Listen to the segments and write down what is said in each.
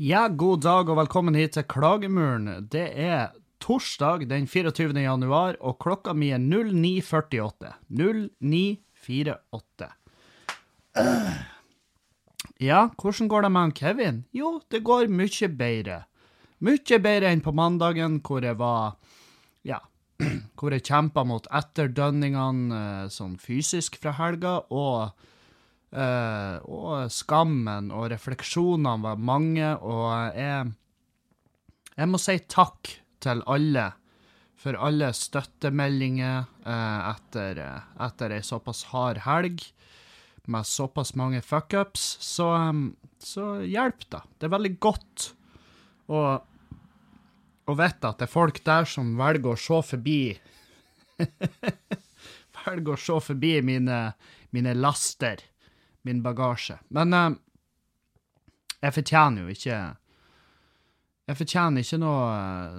Ja, god dag og velkommen hit til Klagemuren. Det er torsdag den 24. januar, og klokka mi er 09.48. 09.48. Ja, hvordan går det med han Kevin? Jo, det går mye bedre. Mye bedre enn på mandagen, hvor jeg var Ja, hvor jeg kjempa mot etterdønningene eh, sånn fysisk fra helga, og eh, og skammen og refleksjonene var mange, og jeg Jeg må si takk til alle for alle støttemeldinger uh, etter, eh, etter ei såpass hard helg med såpass mange fuckups, så, um, så hjelp da. Det er veldig godt å, å vite at det er folk der som velger å se forbi Velger å se forbi mine, mine laster, min bagasje. Men um, jeg fortjener jo ikke Jeg fortjener ikke noe,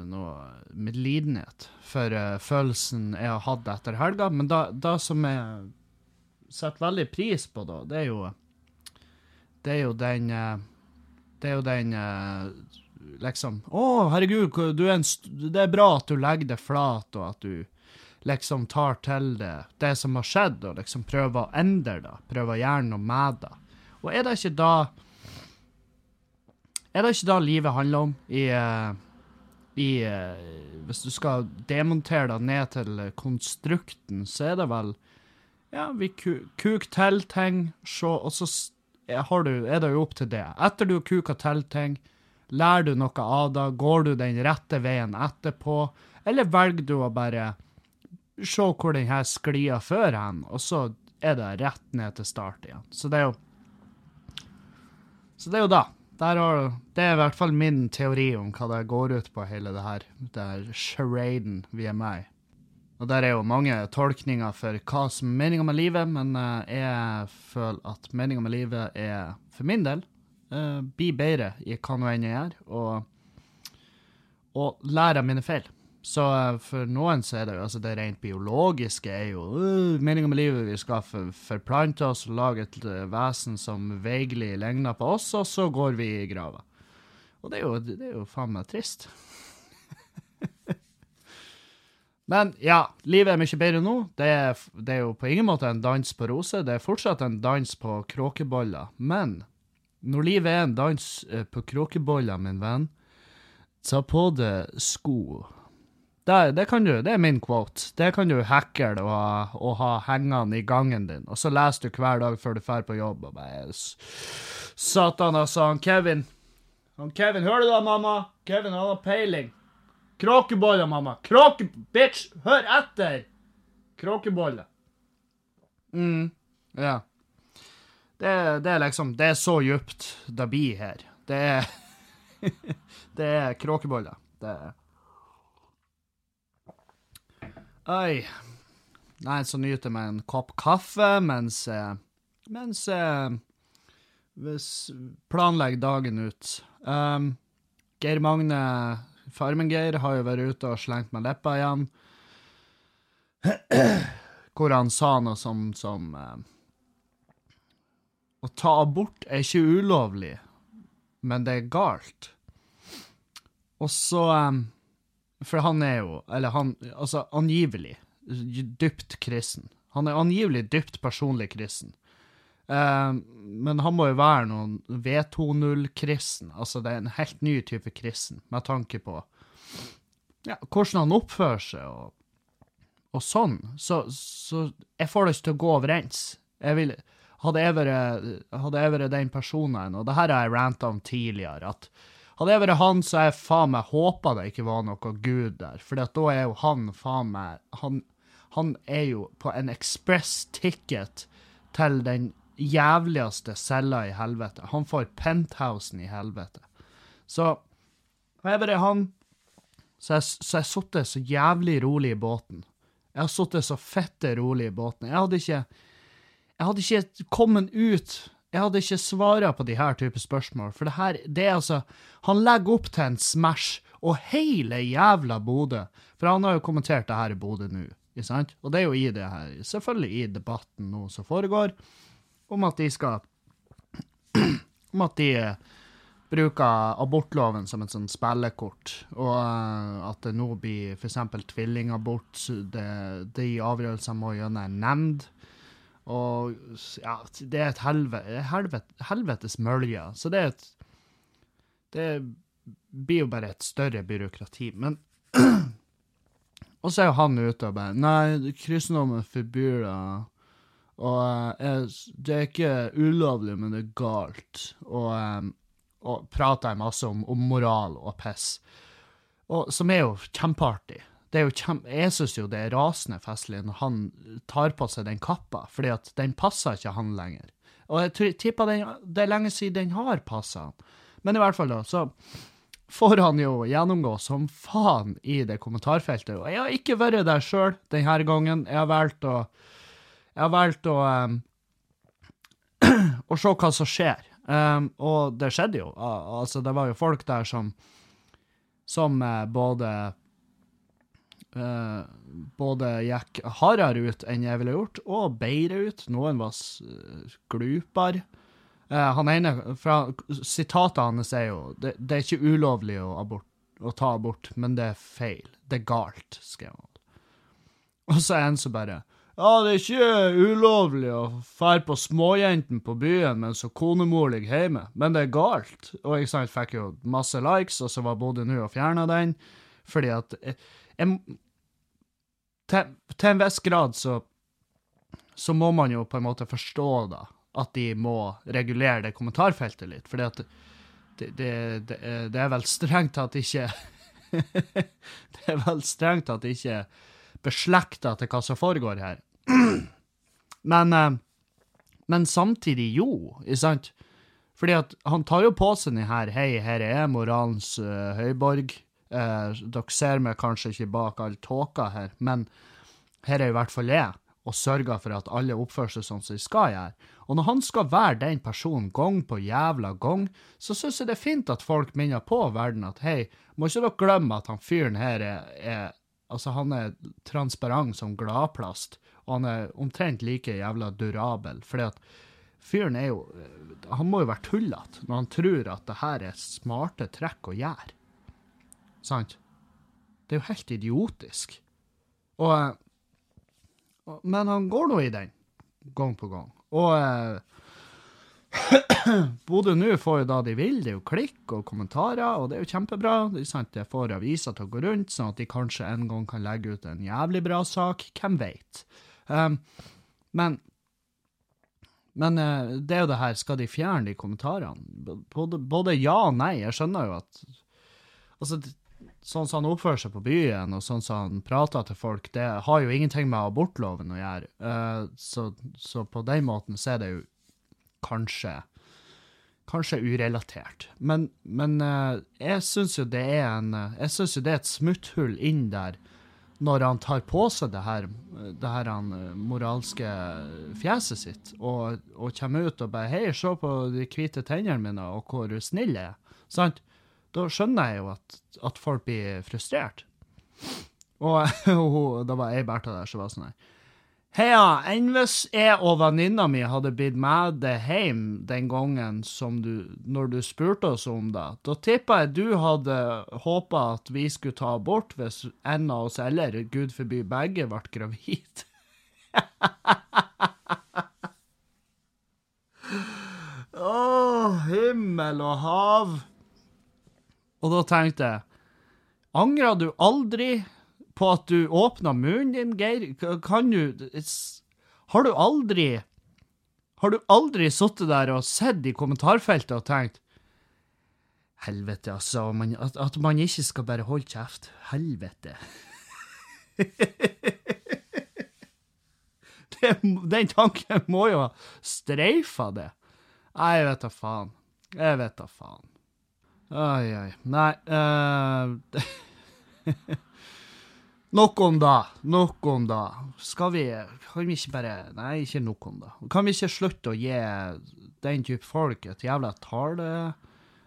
noe medlidenhet for uh, følelsen jeg har hatt etter helga, men da som jeg setter veldig pris på, da, det er jo Det er jo den eh, Det er jo den eh, Liksom Å, herregud, er en det er bra at du legger det flat, og at du liksom tar til det det som har skjedd, og liksom prøver å endre det. Prøver å gjøre noe med det. Og er det ikke da Er det ikke da livet handler om i eh, i Hvis du skal demontere det ned til konstrukten, så er det vel ja, vi ku kuk til ting, se, og så du, er det jo opp til det. Etter du har kuka til ting, lærer du noe av det, går du den rette veien etterpå, eller velger du å bare se hvor den her sklia før hen, og så er det rett ned til start igjen. Så det er jo Så det er jo da. Har, det er i hvert fall min teori om hva det går ut på, hele det her, det her charaden vi er med i. Og der er jo mange tolkninger for hva som er meninga med livet, men uh, jeg føler at meninga med livet er, for min del, uh, bli bedre i hva nå enn jeg gjør, og, og lære av mine feil. Så uh, for noen så er det jo altså det rent biologiske er jo uh, meninga med livet. Vi skal for, forplante oss og lage et vesen som veigelig ligner på oss, og så går vi i grava. Og det er jo, det er jo faen meg trist. Men ja, livet er mye bedre nå. Det er, det er, jo på ingen måte en dans på roser. Det er fortsatt en dans på kråkeboller. Men når livet er en dans eh, på kråkeboller, min venn, ta på deg sko. Det, det, kan du, det er min quote. Det kan du hacke og, og ha hengende i gangen din. Og så leser du hver dag før du drar på jobb og bare Satan, altså. Han Kevin Han Kevin, hører du da, mamma? Kevin han har peiling. Kråkeboller, mamma. Kråke... Bitch, hør etter! Kråkeboller. mm, ja. Det, det, er liksom Det er så djupt det blir her. Det er Det er kråkeboller. Det er Oi. Nei, så nyter jeg meg en kopp kaffe mens jeg Mens jeg planlegger dagen ut. Um, Geir Magne Farmen-Geir har jo vært ute og slengt med leppa igjen. Hvor han sa noe som, som uh, Å ta abort er ikke ulovlig, men det er galt. Og så um, For han er jo Eller han Altså, angivelig dypt kristen. Han er angivelig dypt personlig kristen. Uh, men han må jo være noen V20-kristen. Altså, det er en helt ny type kristen, med tanke på ja, hvordan han oppfører seg og, og sånn. Så, så, jeg får det ikke til å gå overens. Jeg vil, hadde jeg vært, den personen, og det her har jeg ranta om tidligere, at hadde jeg vært han, så jeg faen meg håpa det ikke var noe gud der. For da er jo han faen meg han, han er jo på en express ticket til den jævligste cella i helvete. Han får penthousen i helvete. Så jeg vært han, så jeg, jeg sittet så jævlig rolig i båten. Jeg har sittet så fette rolig i båten. Jeg hadde ikke Jeg hadde ikke kommet ut Jeg hadde ikke svara på de her type spørsmål, for det her Det er altså Han legger opp til en Smash, og hele jævla Bodø For han har jo kommentert det her i Bodø nå, ikke sant? Og det er jo i det her, selvfølgelig i debatten nå som foregår om at de skal Om at de bruker abortloven som et sånn spillekort, og eh, at det nå blir f.eks. tvillingabort, det, de avgjørelsene må gjennom en nemnd. Og ja, det er et helvete, helvete, helvetes mølje. Så det er et Det blir jo bare et større byråkrati. Men Og så er jo han ute og bare Nei, kristendommen forbyr det. Og eh, det er ikke ulovlig, men det er galt. Og, eh, og prater masse om, om, moral og piss. Og, som er jo kjempeartig. Det er jo kjempe, jeg syns jo det er rasende festlig når han tar på seg den kappa, fordi at den passer ikke han lenger. Og jeg tipper det er lenge siden den har passa han. Men i hvert fall, da, så får han jo gjennomgå som faen i det kommentarfeltet. Og jeg har ikke vært der sjøl denne gangen. Jeg har valgt å Jeg har valgt å um, å se hva som skjer. Um, og det skjedde jo. Altså, det var jo folk der som som uh, både uh, både gikk hardere ut enn jeg ville gjort, og bedre ut. Noen var glupere. Uh, han ene, fra Sitatet hans er jo det, det er ikke ulovlig å, abort, å, ta abort, men det er feil. Det er galt, skrev han. Og så er en som bare Ja, det er ikke ulovlig å fære på småjentene på byen mens konemor ligger hjemme, men det er galt. Og ikke sant, fikk jo masse likes, og så var Bodø nå og fjerna den, fordi at jeg, til, til, en viss grad så så må man jo på en måte forstå, da, at de må regulere det kommentarfeltet litt. For det, det, det, det, er vel strengt tatt ikke Det er vel strengt tatt ikke beslekta til hva som foregår her. Men, eh, men samtidig jo, ikke sant? Fordi at han tar jo på seg den her Hei, her er moralens uh, høyborg. Uh, dere ser meg kanskje ikke bak all tåka her, men her er i hvert fall jeg, og sørger for at alle oppfører seg sånn som de skal gjøre. Og når han skal være den personen gang på jævla gang, så syns jeg det er fint at folk minner på verden at hei, må ikke dere glemme at han fyren her er, er Altså, han er transparent som gladplast, og han er omtrent like jævla durabel, fordi at fyren er jo Han må jo være tullete når han tror at det her er smarte trekk å gjøre. Sant? Det er jo helt idiotisk. Og Men han går nå i den, gang på gang. Og eh, Bodø nå får jo da de vil. Det er jo klikk og kommentarer, og det er jo kjempebra. Det, sant, det får aviser til å gå rundt, sånn at de kanskje en gang kan legge ut en jævlig bra sak. Hvem veit? Um, men men uh, det er jo det her, skal de fjerne de kommentarene? Både, både ja og nei. Jeg skjønner jo at Altså, sånn som han oppfører seg på byen, og sånn som han prater til folk, det har jo ingenting med abortloven å gjøre. Uh, så, så, på den måten så er det jo kanskje Kanskje urelatert. Men, men uh, jeg syns jo det er en Jeg syns jo det er et smutthull inn der når han tar på seg det her, det her eh, moralske fjeset sitt, og, og kommer ut og bare 'Hei, se på de hvite tennene mine, og hvor snill jeg er'. Sant? Da skjønner jeg jo at, at folk blir frustrert. Og, og da var ei Bertha der som var sånn her Heia, enn hvis jeg og venninna mi hadde blitt med deg hjem den gangen som du, når du spurte oss om det, da tippa jeg du hadde håpa at vi skulle ta abort hvis en av oss, eller gud forby begge, ble gravid. Å, oh, himmel og hav. Og da tenkte jeg Angra du aldri på at du åpna munnen din, Geir? Kan du Har du aldri Har du aldri sittet der og sett i kommentarfeltet og tenkt Helvete, altså. Man, at, at, man ikke skal bare holde kjeft. Helvete. det, den tanken må jo ha streifa det. Nei, jeg vet da faen. Jeg vet da faen. Oi, oi. Nei uh, Nok om da. Nok om da. Skal vi Kan vi ikke bare Nei, ikke nok om da. Kan vi ikke slutte å gi den type folk et jævla tale...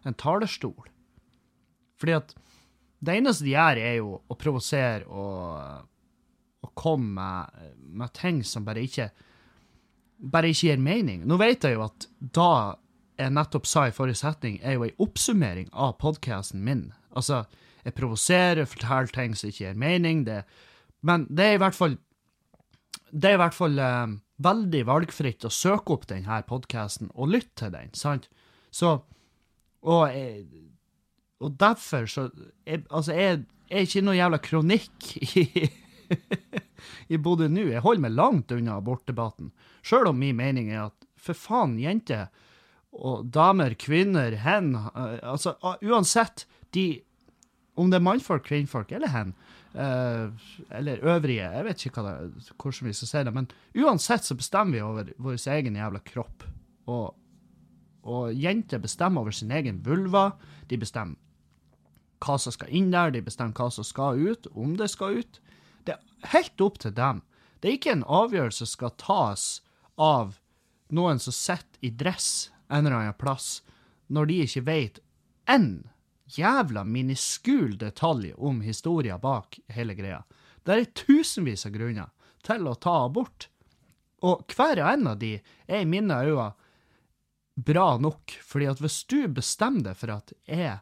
En talerstol? Fordi at det eneste de gjør, er jo å provosere og, og komme med, med ting som bare ikke bare ikke gir mening. Nå vet jeg jo at da jeg nettopp sa i forrige setning, er jo ei oppsummering av podkasten min. Altså, jeg provoserer, forteller ting som ikke gir mening, det, men det er i hvert fall Det er i hvert fall eh, veldig valgfritt å søke opp denne podkasten og lytte til den, sant? Så Og, og derfor så jeg, Altså, jeg er ikke noe jævla kronikk i i Bodø nå. Jeg holder meg langt unna abortdebatten, sjøl om min mening er at for faen, jenter og damer, kvinner, hen eh, Altså, uansett, de Om det er mannfolk, kvinnfolk eller hen, uh, eller øvrige, jeg vet ikke det, hvordan vi skal si det, men uansett så bestemmer vi over vår egen jævla kropp. Og, og jenter bestemmer over sin egen vulva. De bestemmer hva som skal inn der, de bestemmer hva som skal ut, om det skal ut. Det er helt opp til dem. Det er ikke en avgjørelse som skal tas av noen som sitter i dress en eller annen plass, når de ikke vet én jævla miniskul detalj om historia bak hele greia. Det er tusenvis av grunner til å ta abort, og hver og en av de er i mine øyne bra nok, fordi at hvis du bestemmer deg for at jeg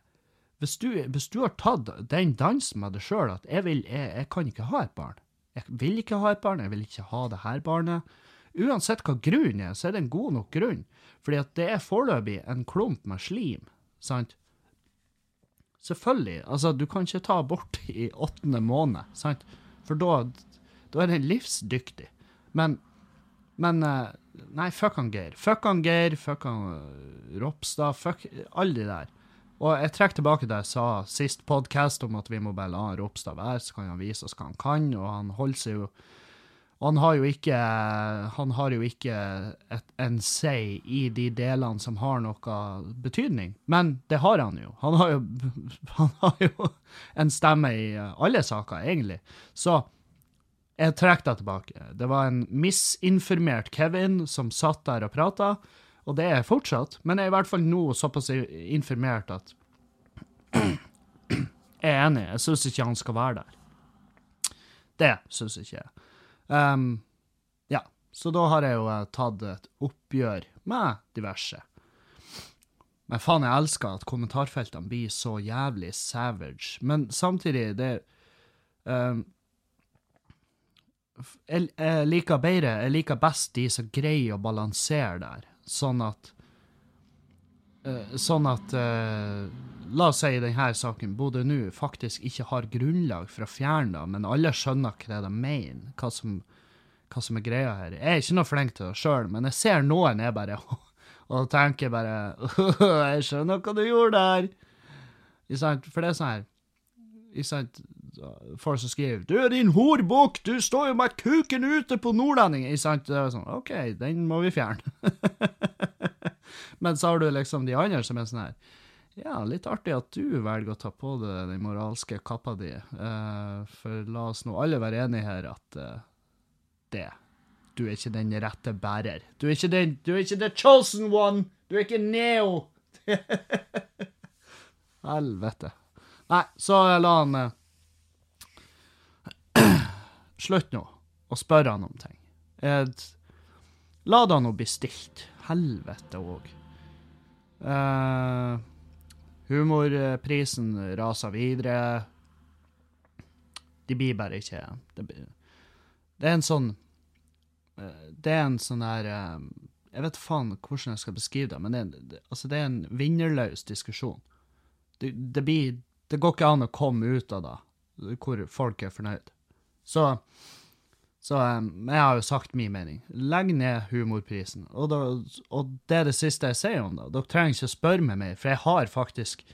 hvis du, hvis du har tatt den dansen med deg sjøl at jeg, vil, jeg, jeg kan ikke ha et barn, jeg vil ikke ha et barn, jeg vil ikke ha det her barnet, uansett hva grunnen er, så er det en god nok grunn. Fordi at det er foreløpig en klump med slim, sant? Selvfølgelig. Altså, du kan ikke ta abort i åttende måned, sant? For da, da er den livsdyktig. Men, men eh, Nei, fuck han Geir. Fuck han Geir, fuck han uh, Ropstad, fuck alle de der. Og jeg trekker tilbake det jeg sa sist podkast om at vi må bare la Ropstad være, så kan han vise oss hva han kan, og han holder seg jo og han har jo ikke, har jo ikke et, en say i de delene som har noe betydning, men det har han jo. Han har jo, han har jo en stemme i alle saker, egentlig. Så jeg trekker det tilbake. Det var en misinformert Kevin som satt der og prata, og det er jeg fortsatt, men jeg er i hvert fall nå såpass informert at jeg er enig. Jeg syns ikke han skal være der. Det syns ikke jeg. Um, ja, så da har jeg jo uh, tatt et oppgjør med diverse. Men faen, jeg elsker at kommentarfeltene blir så jævlig savage. Men samtidig, det um, jeg, liker bedre, jeg liker best de som greier å balansere der, sånn at Sånn at uh, La oss si denne saken Bodø nå faktisk ikke har grunnlag for å fjerne det, men alle skjønner hva de mener, hva som, hva som er greia her. Jeg er ikke noe flink til det sjøl, men jeg ser noen er bare Og tenker bare Jeg skjønner hva du gjorde der. For det er sånn her Folk som skriver 'Du er din horbukk! Du står jo med kuken ute på nordlending!' Sant? Det er sånn OK, den må vi fjerne. men så har du liksom de andre som er sånn her ja, litt artig at du velger å ta på deg den moralske kappa di. Uh, for la oss nå alle være enige her at uh, det Du er ikke den rette bærer. Du er ikke den Du er ikke the chosen one! Du er ikke Neo! Helvete. Nei, så la han uh, Slutt nå å spørre han om ting. La da nå bli stilt. Helvete òg. Uh, Humorprisen raser videre. De blir bare ikke Det, det er en sånn uh, Det er en sånn der uh, Jeg vet faen hvordan jeg skal beskrive det, men det, det, altså det er en vinnerløs diskusjon. Det, det, blir, det går ikke an å komme ut av det hvor folk er fornøyd. Så så um, jeg har jo sagt min mening. Legg ned humorprisen. Og, da, og, det er det siste jeg sier om det. Dere trenger ikke å spørre meg mer, for jeg har faktisk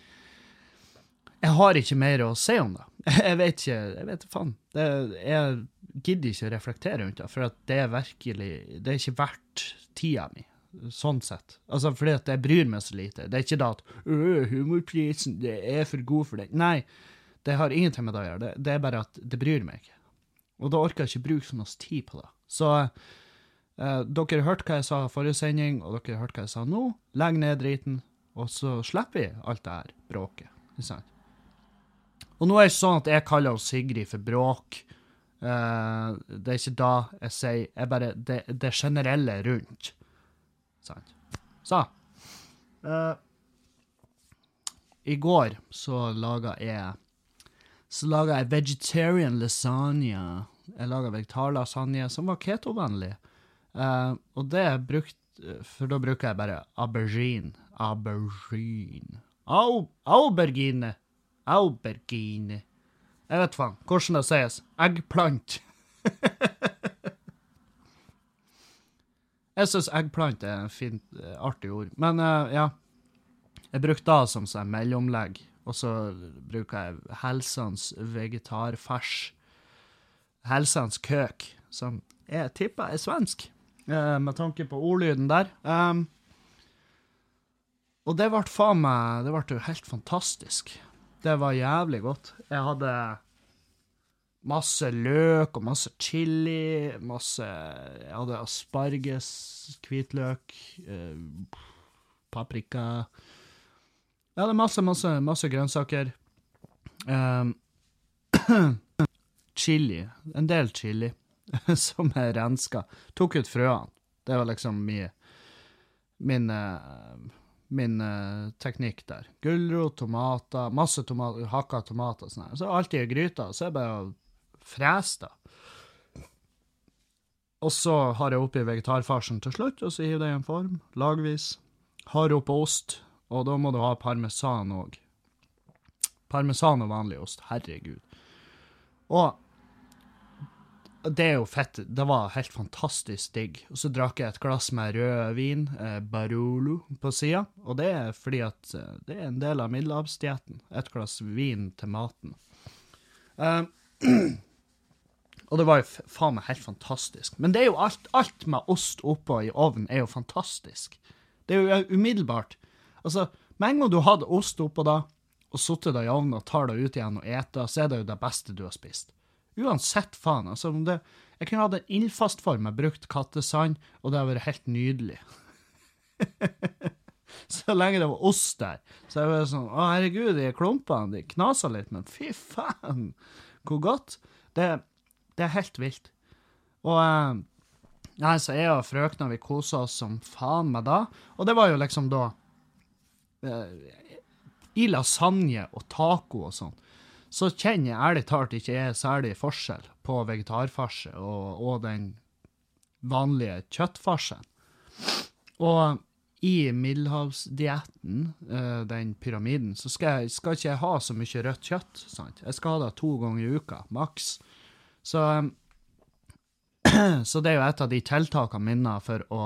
Jeg har ikke mer å si om det. Jeg vet ikke Jeg vet faen. Det, jeg gidder ikke å reflektere rundt det, for det er virkelig Det er ikke verdt tida mi. Sånn sett. Altså fordi at jeg bryr meg så lite. Det er ikke da at humorprisen det er for god for den. Nei, det har ingenting med det å gjøre. Det, det er bare at det bryr meg ikke. Og da orker jeg ikke bruke så mye tid på det. Så eh, dere har hørt hva jeg sa i forrige sending, og dere har hørt hva jeg sa nå. Legg ned driten, og så slipper vi alt det her bråket. Ikke sant? Og nå er det ikke sånn at jeg kaller Sigrid for bråk. Eh, det er ikke da jeg sier jeg bare, det, det generelle rundt. Sant? Så Eh, I går så laga jeg Så laga jeg vegetarian lasagne. Jeg laga vegetarlasagne som var ketovennlig. Uh, og det brukt For da bruker jeg bare aubergine. Aubergine. Au, aubergine. Aubergine. Jeg vet faen hvordan det sies. Eggplant. Jeg syns eggplant er et fint, eh, artig ord. Men uh, ja, jeg brukte det som sånn mellomlegg. Og så bruker jeg Helsans vegetarfars. Helsans køk, som jeg tipper er svensk, eh, med tanke på ordlyden der. Um, og det ble faen meg Det ble jo helt fantastisk. Det var jævlig godt. Jeg hadde masse løk og masse chili, masse Jeg hadde asparges, hvitløk, eh, paprika det er masse, masse, masse grønnsaker. Um, chili. En del chili som er renska. Tok ut frøene. Det var liksom min, min uh, min uh, teknikk der. Gulrot, tomater, masse tomater, hakka tomater og sånn. Så alltid i gryta, så er det bare å frese det. Og så har jeg oppi vegetarfarsen til slutt, og så hiver det i en form, lagvis. Har oppå ost, og da må du ha parmesan òg. Parmesan og vanlig ost, herregud. Og det er jo fett. Det var helt fantastisk digg. Og så drakk jeg et glass med rødvin, eh, Barolo, på sida. Og det er fordi at eh, det er en del av middelhavsdietten. Et glass vin til maten. Eh, og det var jo faen meg helt fantastisk. Men det er jo alt, alt med ost oppå i ovnen er jo fantastisk. Det er jo umiddelbart. Altså, med en gang du hadde ost oppå da, og sittet det i ovnen og tar det ut igjen og eter, så er det jo det beste du har spist. Uansett, faen. altså om det, Jeg kunne hatt en ildfast form, jeg brukt kattesand, og det hadde vært helt nydelig. så lenge det var ost der. Så jeg var sånn Å, herregud, de klumpene de knaser litt, men fy faen, hvor godt. Det, det er helt vilt. Og eh, Nei, så jeg og frøkna vi kosa oss som faen med da. Og det var jo liksom da I lasagne og taco og sånn så kjenner jeg ærlig talt ikke er særlig forskjell på vegetarfarse og, og den vanlige kjøttfarsen. Og i middelhavsdietten, uh, den pyramiden, så skal, jeg, skal, ikke jeg ha så mye rødt kjøtt. sant? Jeg skal ha det to ganger i uka, maks. Så, så det er jo et av de tiltakene mine for å,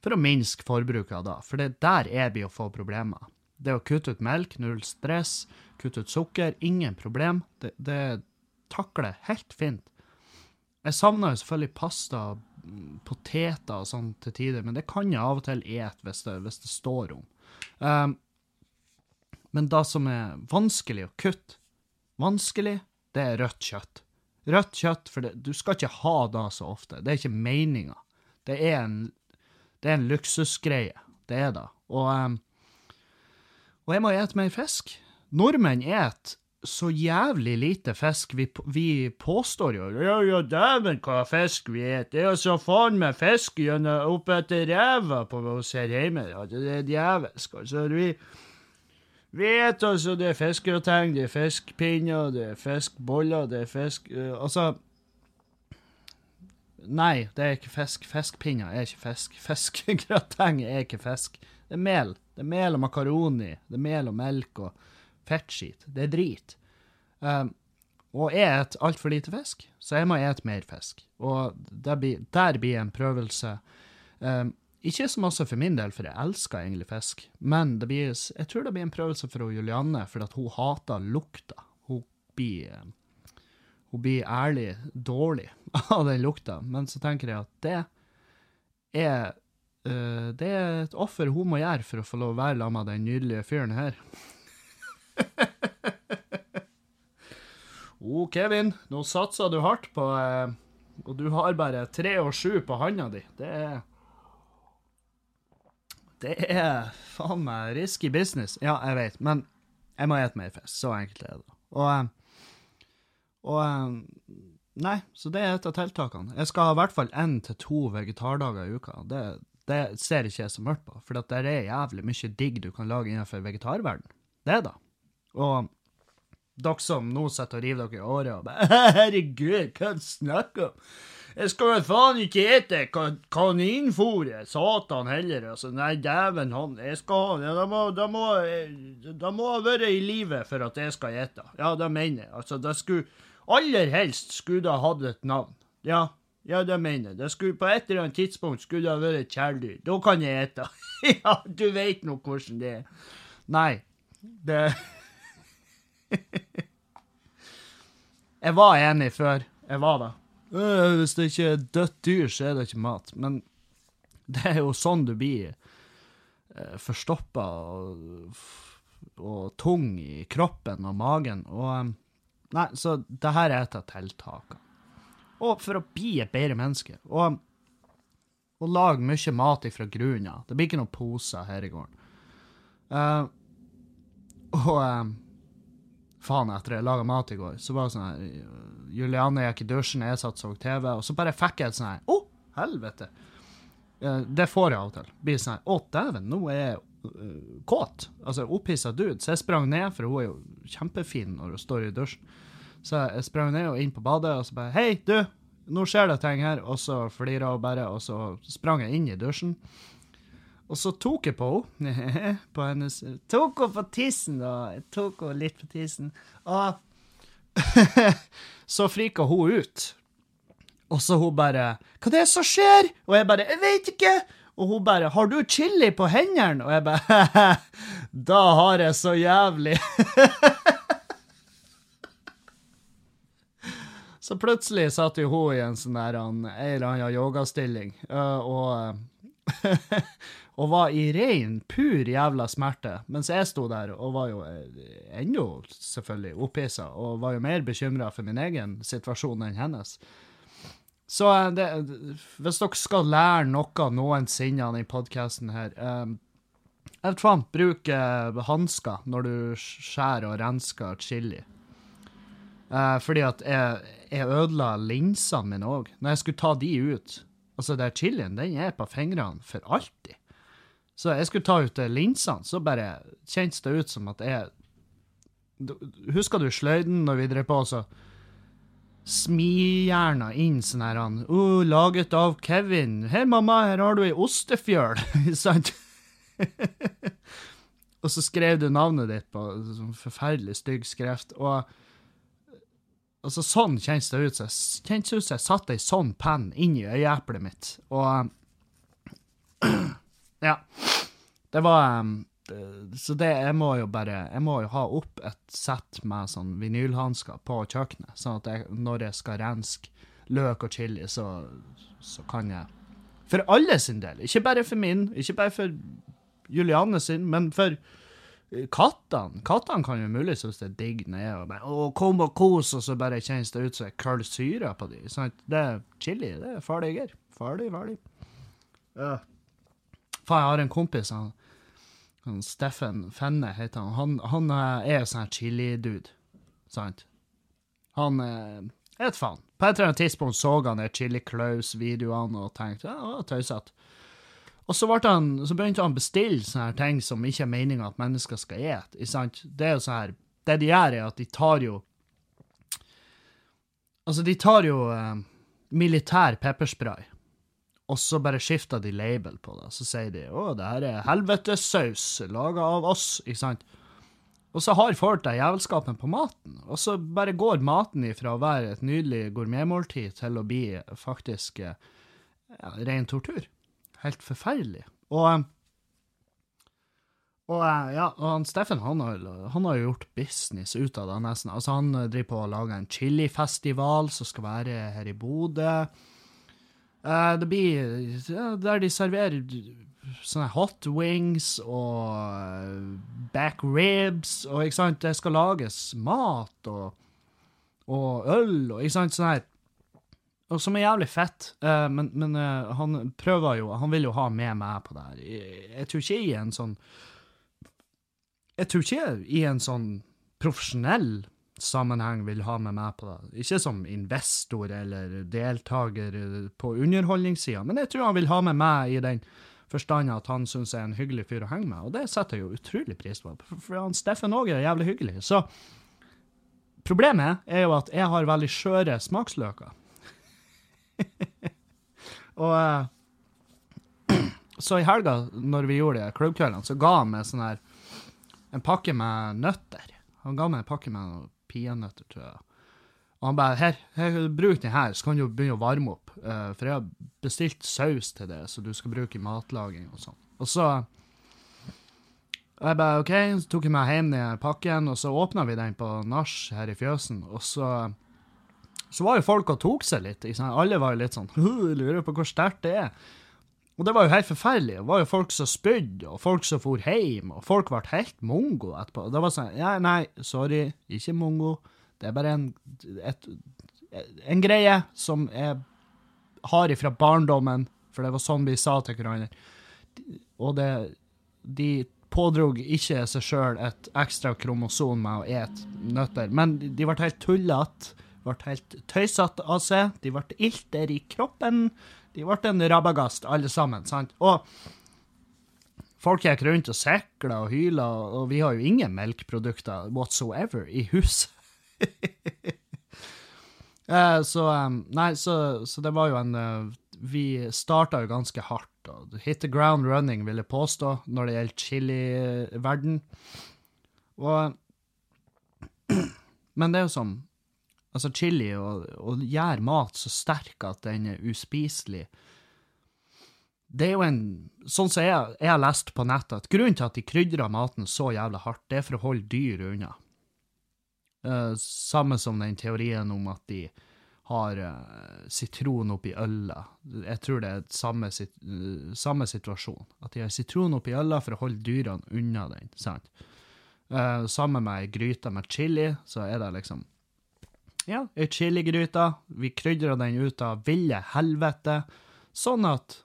for å minske forbruket det. For det der er vi å få problemer. Det å kutte ut melk, null stress. Kutte ut sukker, ingen problem. Det, det takler helt fint. Jeg savner jo selvfølgelig pasta, poteter og sånn til tider, men det kan jeg av og til ete hvis, hvis, det står om. Um, men det som er vanskelig å kutte, vanskelig, det er rødt kjøtt. Rødt kjøtt, for det, du skal ikke ha det så ofte. Det er ikke meninga. Det er en, det er en luksusgreie. Det er det. Og um, og jeg må ete mer fisk. Nordmenn et så jævlig lite fisk. Vi, vi påstår jo Ja, ja, dæven hva fisk vi et. Det er jo så faen meg fisk gjennom opp etter ræva på oss her hjemme. Det er djevelsk. Altså, vi vet altså det er fiskegrateng, det er fiskepinner, det er fiskeboller, det er fisk uh, Altså Nei, det er ikke fisk. Fiskpinner er ikke fisk. Fiskegrateng er ikke fisk. Det er mel. Det er mel og makaroni. Det er mel og melk og fettskit. Det er drit. Um, og jeg et altfor lite fisk, så jeg må et mer fisk. Og blir, der blir en prøvelse. Um, ikke så masse for min del, for jeg elsker egentlig fisk, men blir, jeg tror det blir en prøvelse for Julianne, for at hun hater lukta. Hun blir, hun blir ærlig dårlig av den lukta. Men så tenker jeg at det er Uh, det er et offer hun må gjøre for å få lov å være sammen med den nydelige fyren her. oh, Kevin, nå satser du hardt på uh, Og du har bare tre og sju på handa di. Det er Det er faen meg risky business. Ja, jeg vet, men jeg må spise mer fisk. Så enkelt er det. Og, uh, og Nei, så det er et av tiltakene. Jeg skal ha i hvert fall én til to vegetardager i uka. Det, det ser ikke jeg så mørkt på, for det er jævlig mye digg du kan lage innenfor vegetarverden. Det da. Og dere som nå sitter og river dere i året og bare Herregud, hva snakker om? Jeg skal vel faen ikke ete kaninfôret, satan heller. Altså, nei, dæven han, jeg skal ha da, må, da, må, da må ha vært i live for at jeg skal ete. Ja, det mener jeg. Altså, det skulle Aller helst skulle det hatt et navn. Ja, ja, det mener jeg. Det skulle, på et eller annet tidspunkt skulle det ha vært et kjæledyr. Da kan jeg ete. ja, du veit nå hvordan det er. Nei, det Jeg var enig før. Jeg var det. Øh, hvis det ikke er dødt dyr, så er det ikke mat. Men det er jo sånn du blir eh, forstoppa og, og, tung i kroppen og magen. Og eh, Nei, så det her er et av tiltakene. Og for å bli et bedre menneske. Og, og lage mye mat ifra grunnen av. Det blir ikke noen poser her i gården. Uh, og um, faen, etter jeg laga mat i går, så var det sånn her Juliane gikk i dusjen, jeg satt og så TV, og så bare fikk jeg et sånn her Å, oh, helvete! Uh, det får jeg av og til. Blir sånn her Å, dæven, nå er jeg kåt. Altså opphissa dude. Så jeg sprang ned, for hun er jo kjempefin når hun står i dusjen. Så jeg sprang ned og inn på badet, og så bare Hei, du! Nå skjer det ting her. Og så flira hun bare, og så sprang jeg inn i dusjen. Og så tok jeg på henne. på hennes Tok henne på tissen, da. Jeg tok henne litt på tissen. Og så frika hun ut. Og så hun bare 'Hva det er som skjer?' Og jeg bare 'Jeg veit ikke'. Og hun bare 'Har du chili på hendene?' Og jeg bare 'Da har jeg så jævlig'. så plutselig satt jo hun i en sånn der en eller annen yogastilling og og var i rein, pur jævla smerte, mens jeg sto der og var jo eh, ennå selvfølgelig opphissa og var jo mer bekymra for min egen situasjon enn hennes. Så eh, det, hvis dere skal lære noe noensinne av denne podkasten her um, Jeg vet faen, bruk uh, hansker når du skjærer og rensker chili. Fordi at jeg, jeg ødela linsene mine òg. Når jeg skulle ta de ut Altså, der chilien, den er på fingrene for alltid. Så jeg skulle ta ut linsene, så bare kjentes det ut som at jeg Husker du sløyden når vi drev på, så smijerna inn sånn her han oh, 'Laget av Kevin. Her, mamma, her har du ei ostefjøl.' Sant? og så skrev du navnet ditt på sånn forferdelig stygg skrift. Og altså, sånn kjennes det ut. Så kjennes ut som jeg satte ei sånn penn inn i øyeeplet mitt. Og Ja. Det var um, Så det, jeg må jo bare Jeg må jo ha opp et sett med sånn vinylhansker på kjøkkenet, sånn at jeg, når jeg skal renske løk og chili, så, så kan jeg For alle sin del. Ikke bare for min, ikke bare for Julianne sin, men for kattene. Kattene kan jo mulig synes det er digg når jeg bare, å, kom og kos, og så bare kjennes det ut som køller syre på dem. Sånn, det er chili, det er farlig, Farlig, farlig. Ja. Faen, jeg har en kompis, han, han Steffen Fenne heter han. Han, han eh, er sånn chili-dude, sant? Han er et faen. På et eller annet tidspunkt så han de Chili Klaus-videoene og tenkte ja, det var tøysete. Og så, han, så, begynte han å bestille sånne ting som ikke er meninga at mennesker skal ete. sant? Det er jo sånn her, det de gjør, er at de tar jo Altså, de tar jo eh, militær pepperspray og så bare skifter de label på det. Så sier de å, det her er helvetessaus laga av oss, ikke sant? Og så har folk det jævelskapen på maten, og så bare går maten ifra å være et nydelig gourmetmåltid til å bli faktisk ja, ren tortur. Helt forferdelig. Og, og ja, og han Steffen han har, han har gjort business ut av det, nesten. Altså, han driver på å lage en chilifestival som skal være her i Bodø. Uh, det blir der de serverer sånne hot wings og eh, back ribs, og ikke sant, det skal lages mat og, og øl og ikke sant, sånn her. Og som er jævlig fett, uh, men, men han prøver jo Han vil jo ha med meg på det her. Jeg, jeg tror ikke i en sånn Jeg tror ikke i en sånn profesjonell sammenheng vil ha med meg på det. Ikke som investor eller deltaker på underholdningssida, men jeg tror han vil ha med meg i den forstand at han syns jeg er en hyggelig fyr å henge med, og det setter jeg jo utrolig pris på. For, han Steffen òg er jævlig hyggelig. Så problemet er jo at jeg har veldig skjøre smaksløker. og eh, så i helga, når vi gjorde de klubbkveldene, så ga han meg sånn her en pakke med nøtter. Han ga meg en pakke med peanøtter, tror jeg. Og han bare her, her, bruk den her, så kan du begynne å varme opp. Uh, for jeg har bestilt saus til det, så du skal bruke i matlaging og sånn. Og så og jeg bare OK, så tok jeg meg hjem den pakken, og så åpna vi den på nach her i fjøsen. Og så så var jo folk og tok seg litt. Alle var jo litt sånn Lurer på hvor sterkt det er. Og det var jo helt forferdelig. Det var jo folk som spydde, og folk som for hjem, og folk ble helt mongo etterpå. Og det var sånn Ja, nei, sorry, ikke mongo. Det er bare en, et, en greie som jeg har ifra barndommen, for det var sånn vi sa til hverandre. Og det, de pådrog ikke seg sjøl et ekstra kromosom med å ete nøtter, men de ble helt tullete, ble helt tøysete av seg, de ble ilter i kroppen. De ble en rabagast, alle sammen. sant? Og folk gikk rundt og sikla og hyla, og vi har jo ingen melkeprodukter whatsoever i huset. Eh, så Nei, så, så, det var jo en eh, Vi starta jo ganske hardt. og Hit the ground running, vil jeg påstå, når det gjelder chili-verden. Og Men det er jo sånn Altså chili og, og gjør mat så sterk at den er uspiselig. Det er jo en Sånn som jeg, jeg har lest på nettet, at grunnen til at de krydrer maten så jævlig hardt, det er for å holde dyr unna. Uh, samme som den teorien om at de har uh, sitron oppi øla. Jeg tror det er samme, uh, samme situasjon. At de har sitron oppi øla for å holde dyrene unna den. sant? Uh, sammen med ei gryte med chili, så er det liksom ja, ei chiligryte. Vi krydrer den ut av ville helvete, sånn at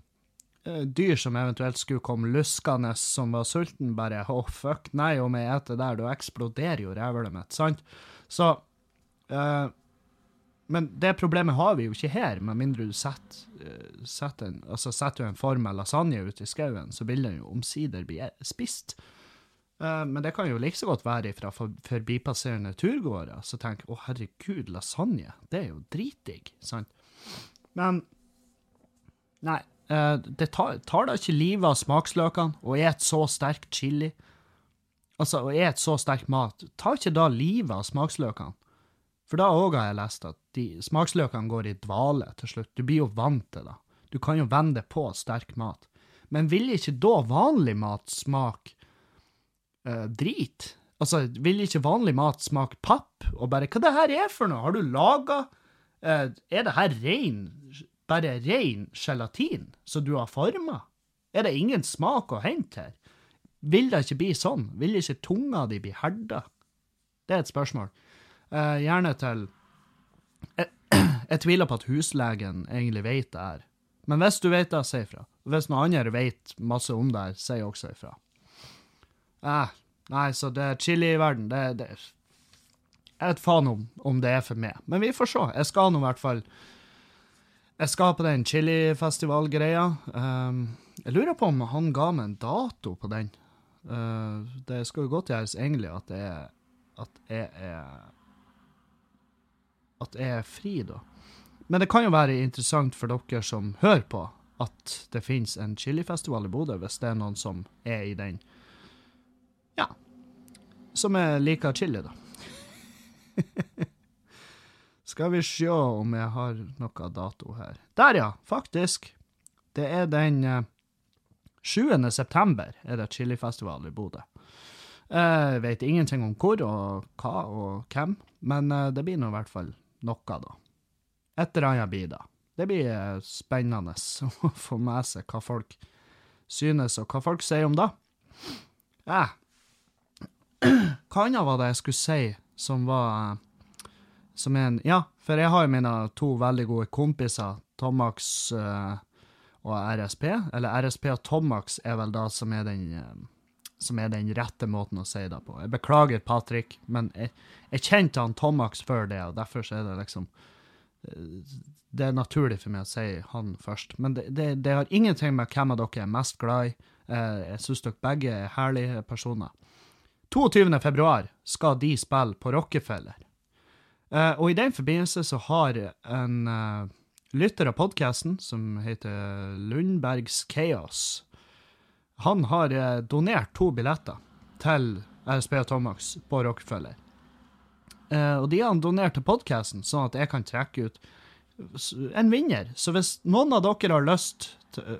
uh, dyr som eventuelt skulle komme luskende som var sulten, bare å, oh, fuck, nei, om jeg eter der, da eksploderer jo rævhølet mitt, sant? Så uh, Men det problemet har vi jo ikke her, med mindre du setter, uh, setter, en, altså setter en form med lasagne ut i skauen, så vil den jo omsider bli spist. Uh, men det kan jo like så godt være fra for, forbipasserende turgåere som tenker 'Å, herregud, lasagne, det er jo dritdigg', sant? Men Nei, uh, det tar, tar da ikke livet av smaksløkene å et så sterk chili. Altså, å et så sterk mat tar ikke da livet av smaksløkene. For da òg har jeg lest at de, smaksløkene går i dvale til slutt. Du blir jo vant til det. Du kan jo vende på sterk mat. Men vil ikke da vanlig mat smake uh, drit. Altså, vil ikke vanlig mat smake papp? Og bare Hva det her er for noe? Har du laga uh, Er det her rein Bare rein gelatin som du har forma? Er det ingen smak å hente her? Vil det ikke bli sånn? Vil ikke tunga di bli herda? Det er et spørsmål. Uh, gjerne til jeg, tviler på at huslegen egentlig vet det her. Men hvis du vet det, si ifra. Hvis noen andre vet masse om det her, si også ifra. Eh, nei, så det er chili i verden, det, det Jeg vet faen om, om det er for meg. Men vi får se. Jeg skal nå i hvert fall Jeg skal på den chilifestivalgreia. Um, jeg lurer på om han ga meg en dato på den. Uh, det skal jo godt gjøres egentlig at jeg, At jeg er At jeg er fri, da. Men det kan jo være interessant for dere som hører på, at det finnes en chilifestival i Bodø, hvis det er noen som er i den ja. Som jeg liker chili, da. Skal vi se om jeg har noe dato her. Der, ja! Faktisk. Det er den eh, 7. september er det chilifestival i Bodø. Jeg vet ingenting om hvor og hva og hvem, men eh, det blir nå i hvert fall noe, da. Et eller annet blir det. Det blir eh, spennende å få med seg hva folk synes, og hva folk sier om det. Ja, hva annet var det jeg skulle si som var Som er en Ja, for jeg har jo mine to veldig gode kompiser, Tomax uh, og RSP. Eller RSP og Tomax er vel da som er den uh, som er den rette måten å si det på. Jeg beklager, Patrick, men jeg, jeg kjente han Tomax før det, og derfor så er det liksom det er naturlig for meg å si han først. Men det, det, det har ingenting med hvem av dere er mest glad i. Eh, jeg syns dere begge er herlige personer. 22. februar skal de spille på Rockefeller. Uh, og i den forbindelse så har en uh, lytter av podkasten, som heter Lundbergs Chaos, han har uh, donert to billetter til RSB og Tomax på Rockefeller. Og de har han donert til podkasten, sånn at jeg kan trekke ut en vinner. Så hvis noen av dere har lyst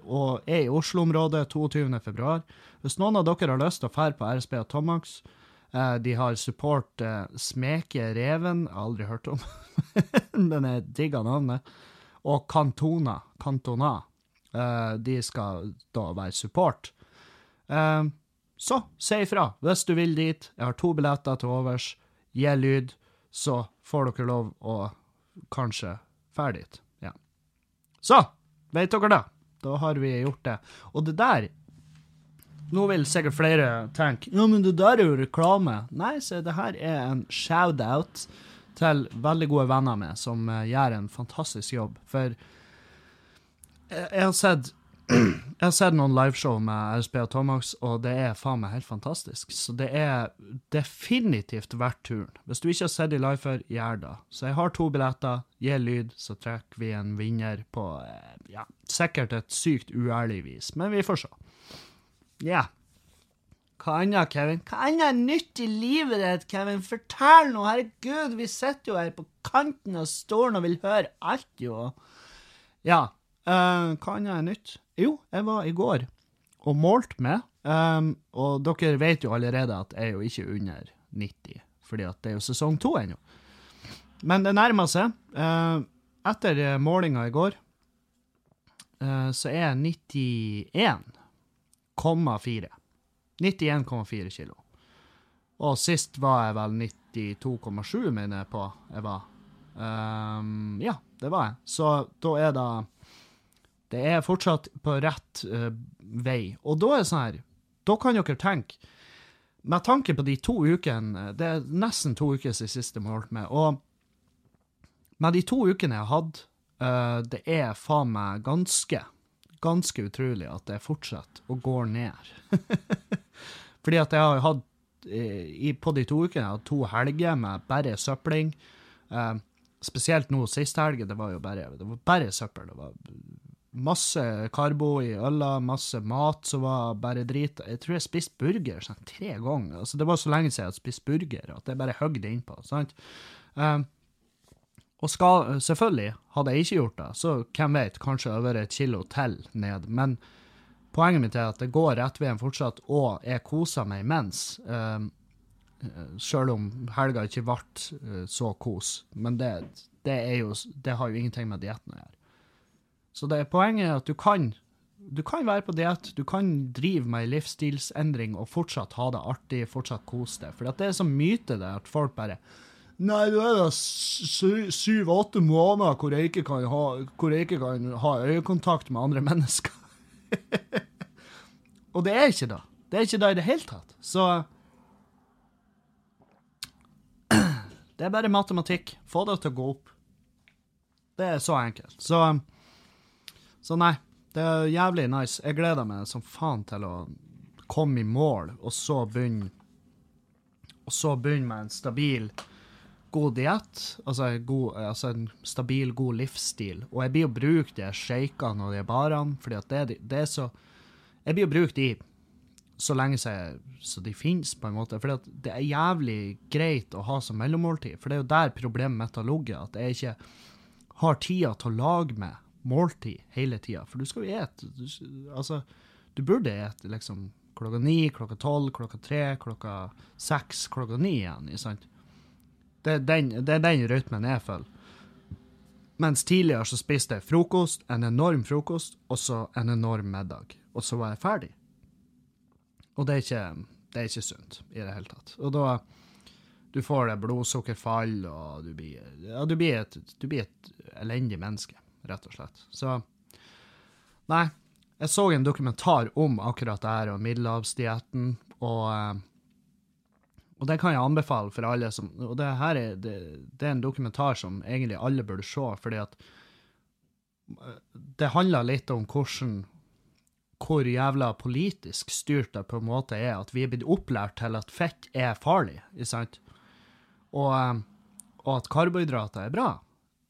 og er i Oslo-området 22.2, hvis noen av dere har lyst til å fære på RSB og Tomax, eh, de har support eh, Smeke Reven, jeg har aldri hørt om, men jeg digger navnet, og Kantona. Kantona. eh, de skal da være support. Eh, så si ifra hvis du vil dit. Jeg har to billetter til overs. Gi lyd, så får dere lov å kanskje Ferdig. Ja. Så, vet dere det? Da har vi gjort det. Og det der Nå vil sikkert flere tenke ja, men det der er jo reklame. Nei, se, det her er en shout-out til veldig gode venner med, som uh, gjør en fantastisk jobb. For jeg, jeg har sett jeg har sett noen liveshow med RSB og Tomax, og det er faen meg helt fantastisk. Så det er definitivt verdt turen. Hvis du ikke har sett de live før, gjør det. Så jeg har to billetter. Gi lyd, så trekker vi en vinner på eh, ja, sikkert et sykt uærlig vis, men vi får se. Ja. Hva annet, Kevin? Hva annet nytt i livet ditt, Kevin? Fortell nå, herregud, vi sitter jo her på kanten av stolen og vil høre alt, jo. Ja, uh, hva annet er nytt? Jo, jeg var i går og målte meg, um, og dere vet jo allerede at jeg er jo ikke under 90, fordi at det er jo sesong to ennå. Men det nærmer seg. Uh, etter målinga i går uh, så er jeg 91,4. 91,4 kilo. Og sist var jeg vel 92,7, mener jeg på jeg var. Um, ja, det var jeg. Så da er det det er fortsatt på rett uh, vei. Og da er det sånn her Da kan dere tenke Med tanke på de to ukene Det er nesten to uker siden sist jeg holdt med. Og med de to ukene jeg har hatt, uh, det er faen meg ganske ganske utrolig at det fortsetter å gå ned. Fordi at jeg har hatt i, på de to ukene jeg har hatt to helger med bare søpling. Uh, spesielt nå sist helg, det var jo bare, det var bare søppel. Det var masse karbo i øla, masse mat som var bare drit. Jeg tror jeg spiste burger sånn tre ganger. Altså, det var så lenge siden jeg hadde spist burger at jeg bare hogg det innpå. sant? Um, og skal, selvfølgelig, hadde jeg ikke gjort det, så hvem vet, kanskje over et kilo til ned. Men poenget mitt er at det går rett veien fortsatt, og jeg koser meg imens. Um, Sjøl om helga ikke ble uh, så kos. Men det, det, jo, det har jo ingenting med dietten å gjøre. Så det poenget er at du kan, du kan være på diett, du kan drive med ei livsstilsendring og fortsatt ha det artig, fortsatt kose deg. For det er så myte det at folk bare Nei, det er da syv-åtte måneder hvor jeg, ikke kan ha, hvor jeg ikke kan ha øyekontakt med andre mennesker. og det er ikke det. Det er ikke det i det hele tatt. Så Det er bare matematikk. Få det til å gå opp. Det er så enkelt. Så så nei, det er jævlig nice. Jeg gleder meg som faen til å komme i mål, og så begynne Og så begynne med en stabil, god diett. Altså, altså, en stabil, god livsstil. Og jeg blir å bruke de shakene og de barene, fordi at det, det, er så Jeg blir å bruke de så lenge så de finnes, på en måte. For det er jævlig greit å ha som mellommåltid. For det er jo der problemet mitt har ligget, at jeg ikke har tida til å lage meg måltid hele tida. For du skal jo ete Altså, du burde ete liksom klokka ni, klokka tolv, klokka tre, klokka seks, klokka ni igjen. sant? Det er den, den rytmen jeg følger. Mens tidligere så spiste jeg frokost, en enorm frokost, og så en enorm middag. Og så var jeg ferdig. Og det er ikke, det er ikke sunt i det hele tatt. Og da Du får det blodsukkerfall, og du blir, ja, du blir, et, du blir et elendig menneske rett og slett. Så Nei. Jeg så en dokumentar om akkurat det her, og middelhavsdietten, og, Og det kan jeg anbefale for alle som Og det her er, det, det er en dokumentar som egentlig alle burde se, fordi at eh, det handler litt om hvordan hvor jævla politisk styrt det på en måte er at vi er blitt opplært til at fett er farlig, ikke sant? Og, eh, og at karbohydrater er bra.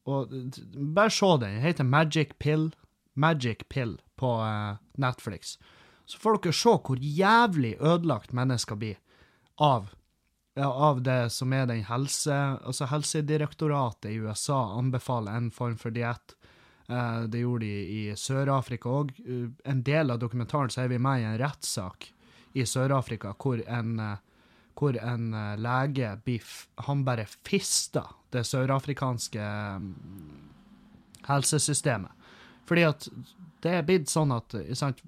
Og bare se den. Den heter Magic Pill. Magic Pill på uh, Netflix. Så får dere se hvor jævlig ødelagt mennesker blir av, av det som er den helse... Altså, Helsedirektoratet i USA anbefaler en form for diett. Uh, det gjorde de i Sør-Afrika òg. Uh, en del av dokumentaren så er vi med i en rettssak i Sør-Afrika hvor en hvor en lege biff, han bare fister det sørafrikanske helsesystemet. Fordi at det er blitt sånn at sant,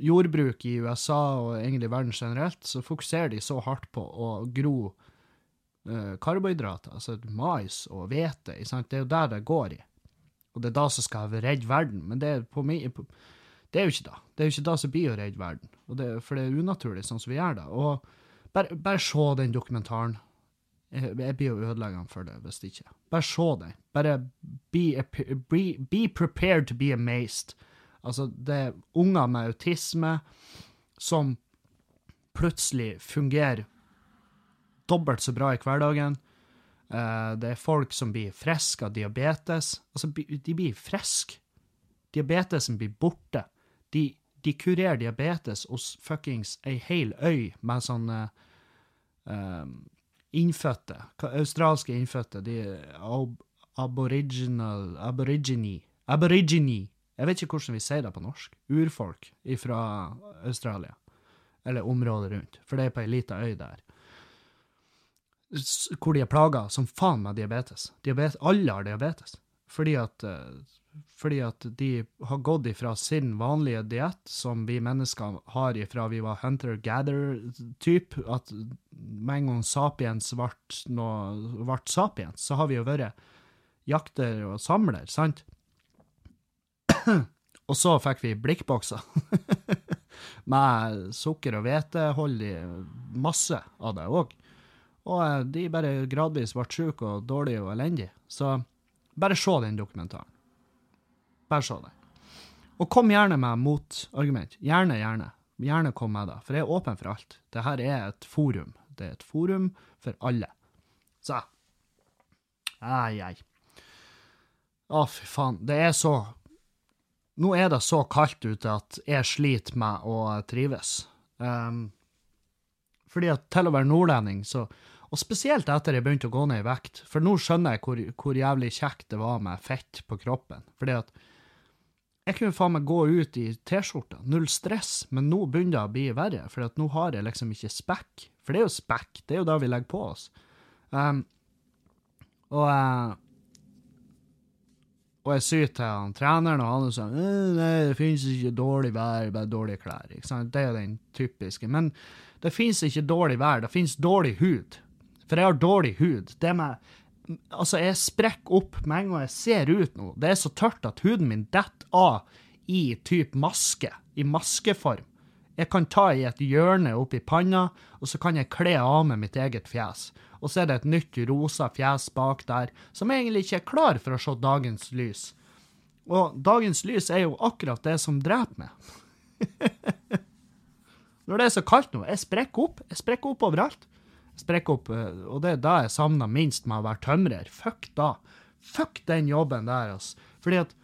jordbruk i USA og egentlig verden generelt, så fokuserer de så hardt på å gro uh, karbohydrater, altså mais og hvete. Det er jo der det går i. Og det er da som skal redde verden. Men det er, på, det er jo ikke da. Det er jo ikke da som blir å redde verden. Det, for det er unaturlig sånn som vi gjør det. Og bare, bare se den dokumentaren. Jeg, jeg blir jo ødeleggende for det hvis ikke. Bare se den. Bare be, be, be prepared to be amazed. Altså, det er unger med autisme som plutselig fungerer dobbelt så bra i hverdagen. Uh, det er folk som blir friske av diabetes. Altså, de blir friske. Diabetesen blir borte. De, de kurerer diabetes hos fuckings ei hel øy med sånn uh, innfødte, australske innfødte. De ab aboriginal Aborigine. Aborigine jeg vet ikke hvordan vi sier det på norsk. Urfolk fra Australia. Eller området rundt, for det er på ei lita øy der. Hvor de er plaga som faen med diabetes. diabetes. Alle har diabetes. Fordi at, eh, fordi at de har gått ifra sin vanlige diett, som vi mennesker har ifra vi var hunter-gather-type, at med en gang sapiens ble, sapiens, så har vi jo vært jakter og samler, sant? og så fikk vi blikkbokser med sukker og hvete, masse av det òg. Og eh, de bare gradvis ble syke og dårlige og elendige. Så bare se den dokumentaren. Bare så det. Og kom gjerne med motargument. Gjerne, gjerne. Gjerne kom med det, for jeg er åpen for alt. Dette er et forum. Det er et forum for alle. Så Ai, ai. Å, fy faen. Det er så nå er det så kaldt ute at jeg sliter med å trives. Um, fordi at til å være nordlending, så Og spesielt etter jeg begynte å gå ned i vekt, for nå skjønner jeg hvor, hvor jævlig kjekt det var med fett på kroppen. Fordi at jeg kunne faen meg gå ut i T-skjorta, null stress, men nå begynner det å bli verre, for nå har jeg liksom ikke spekk. For det er jo spekk, det er jo det vi legger på oss. Um, og uh, og jeg sier til han, treneren, og han er sånn Nei, det finnes ikke dårlig vær, bare dårlige klær. Ikke sant? Det er den typiske. Men det finnes ikke dårlig vær, det finnes dårlig hud. For jeg har dårlig hud. Det med Altså, jeg sprekker opp med en gang jeg ser ut nå. Det er så tørt at huden min detter av i type maske. I maskeform. Jeg kan ta i et hjørne oppi panna, og så kan jeg kle av med mitt eget fjes og så er det et nytt rosa fjes bak der, som egentlig ikke er klar for å se dagens lys. Og dagens lys er jo akkurat det som dreper meg. Når det er så kaldt nå, jeg sprekker opp. Jeg sprekker opp overalt. Jeg sprekker opp, eh, Og det er da jeg savner minst med å være tømrer. Fuck da. Fuck den jobben der, altså. Fordi at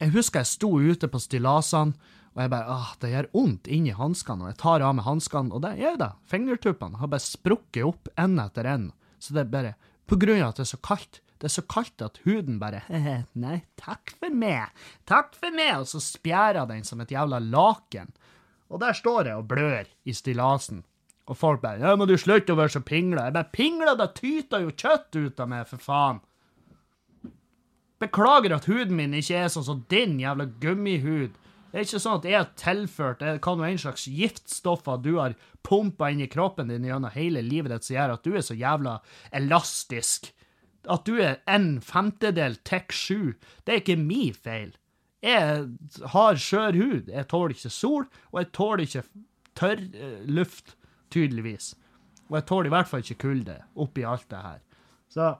Jeg husker jeg sto ute på stillasene og jeg bare ah, det gjør vondt inni hanskene, og jeg tar av meg hanskene, og det gjør det. Fingertuppene har bare sprukket opp én etter én. Så det er bare På grunn av at det er så kaldt. Det er så kaldt at huden bare Nei, takk for meg. Takk for meg. Og så spjærer den som et jævla laken. Og der står jeg og blør i stillasen. Og folk bare 'Ja, må du slutte å være så pingla?' Jeg bare 'Pingla, da tyter jo kjøtt ut av meg, for faen'. Beklager at huden min ikke er sånn som din jævla gummihud. Det er ikke sånn at jeg har tilført det kan være en slags giftstoffer du har pumpa inn i kroppen din gjennom hele livet ditt som gjør at du er så jævla elastisk. At du er en femtedel TEK7, det er ikke min feil. Jeg har skjør hud. Jeg tåler ikke sol, og jeg tåler ikke tørr uh, luft, tydeligvis. Og jeg tåler i hvert fall ikke kulde oppi alt det her. Så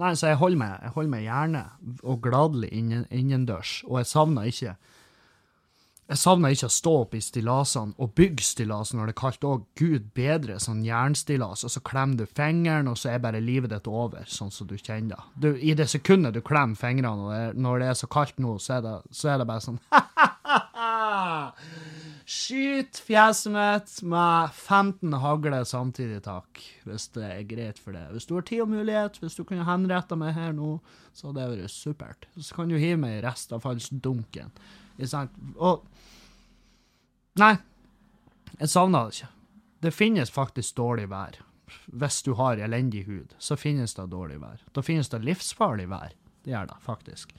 Nei, så jeg holder meg, jeg holder meg gjerne og gladelig innendørs, og jeg savner ikke jeg savner ikke å stå opp i stillasene og bygge stillas når det er kaldt òg. Gud bedre, sånn jernstillas, og så klemmer du fingeren, og så er bare livet ditt over, sånn som du kjenner det. I det sekundet du klemmer fingrene, og når det er så kaldt nå, så er det, så er det bare sånn Skyt fjeset mitt med 15 hagler samtidig, takk, hvis det er greit for det. Hvis du har tid og mulighet, hvis du kunne henretta meg her nå, så hadde det vært supert. Så kan du hive meg i restavfallsdunken. Ikke sant? Og Nei, jeg savna det ikke. Det finnes faktisk dårlig vær. Hvis du har elendig hud, så finnes det dårlig vær. Da finnes det livsfarlig vær. Det gjør det, faktisk.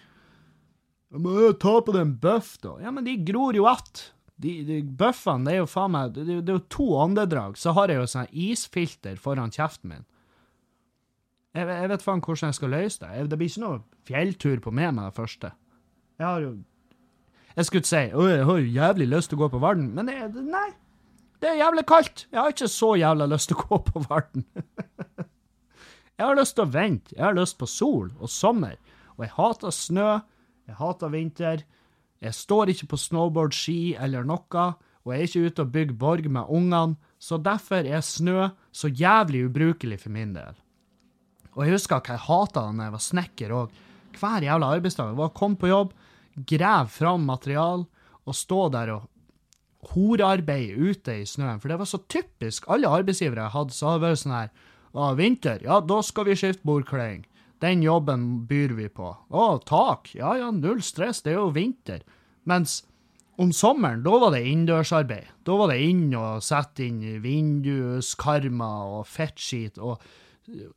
Må jeg ta på den bøff, da? Ja, men de gror jo att. De, de bøffene, det er jo faen meg det, det er jo to åndedrag, så har jeg jo sånn isfilter foran kjeften min. Jeg, jeg vet faen hvordan jeg skal løse det. Det blir ikke noe fjelltur på meg med det første. Jeg har jo jeg skulle si å, jeg har jo jævlig lyst til å gå på Varden, men jeg, nei. Det er jævlig kaldt. Jeg har ikke så jævla lyst til å gå på Varden. jeg har lyst til å vente. Jeg har lyst på sol og sommer. Og jeg hater snø. Jeg hater vinter. Jeg står ikke på snowboard-ski eller noe, og jeg er ikke ute og bygger borg med ungene, så derfor er snø så jævlig ubrukelig for min del. Og jeg husker hva jeg hata da jeg var snekker òg. Hver jævla arbeidsdag. Var komme på jobb, grave fram material og stå der og horearbeide ute i snøen. For det var så typisk. Alle arbeidsgivere jeg hadde, så hadde det vært sånn her Å, vinter, ja, da skal vi skifte bordkleding. Den jobben byr vi på. Å, tak, ja ja, null stress, det er jo vinter. Mens om sommeren, da var det innendørsarbeid. Da var det inn og sette inn vinduskarmer og fettskit og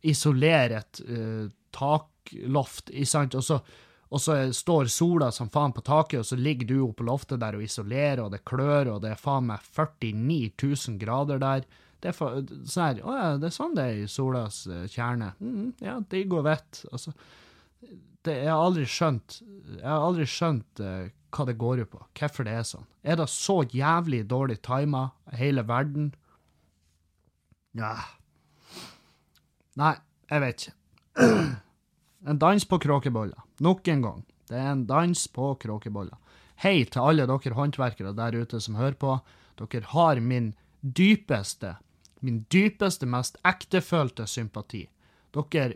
isolere et uh, takloft, ikke sant. Og så og så står sola som faen på taket, og så ligger du oppe på loftet der og isolerer, og det klør, og det er faen meg 49 000 grader der. Det er, for, sånn her, å ja, det er sånn det er i solas uh, kjerne. Mm, ja, digg og vett. Altså, det, jeg har aldri skjønt Jeg har aldri skjønt uh, hva det går ut på. Hvorfor det er sånn. Er det så jævlig dårlig tima, hele verden? Ja Nei, jeg vet ikke. En dans på kråkeboller. Nok en gang. Det er en dans på kråkeboller. Hei til alle dere håndverkere der ute som hører på. Dere har min dypeste, min dypeste, mest ektefølte sympati. Dere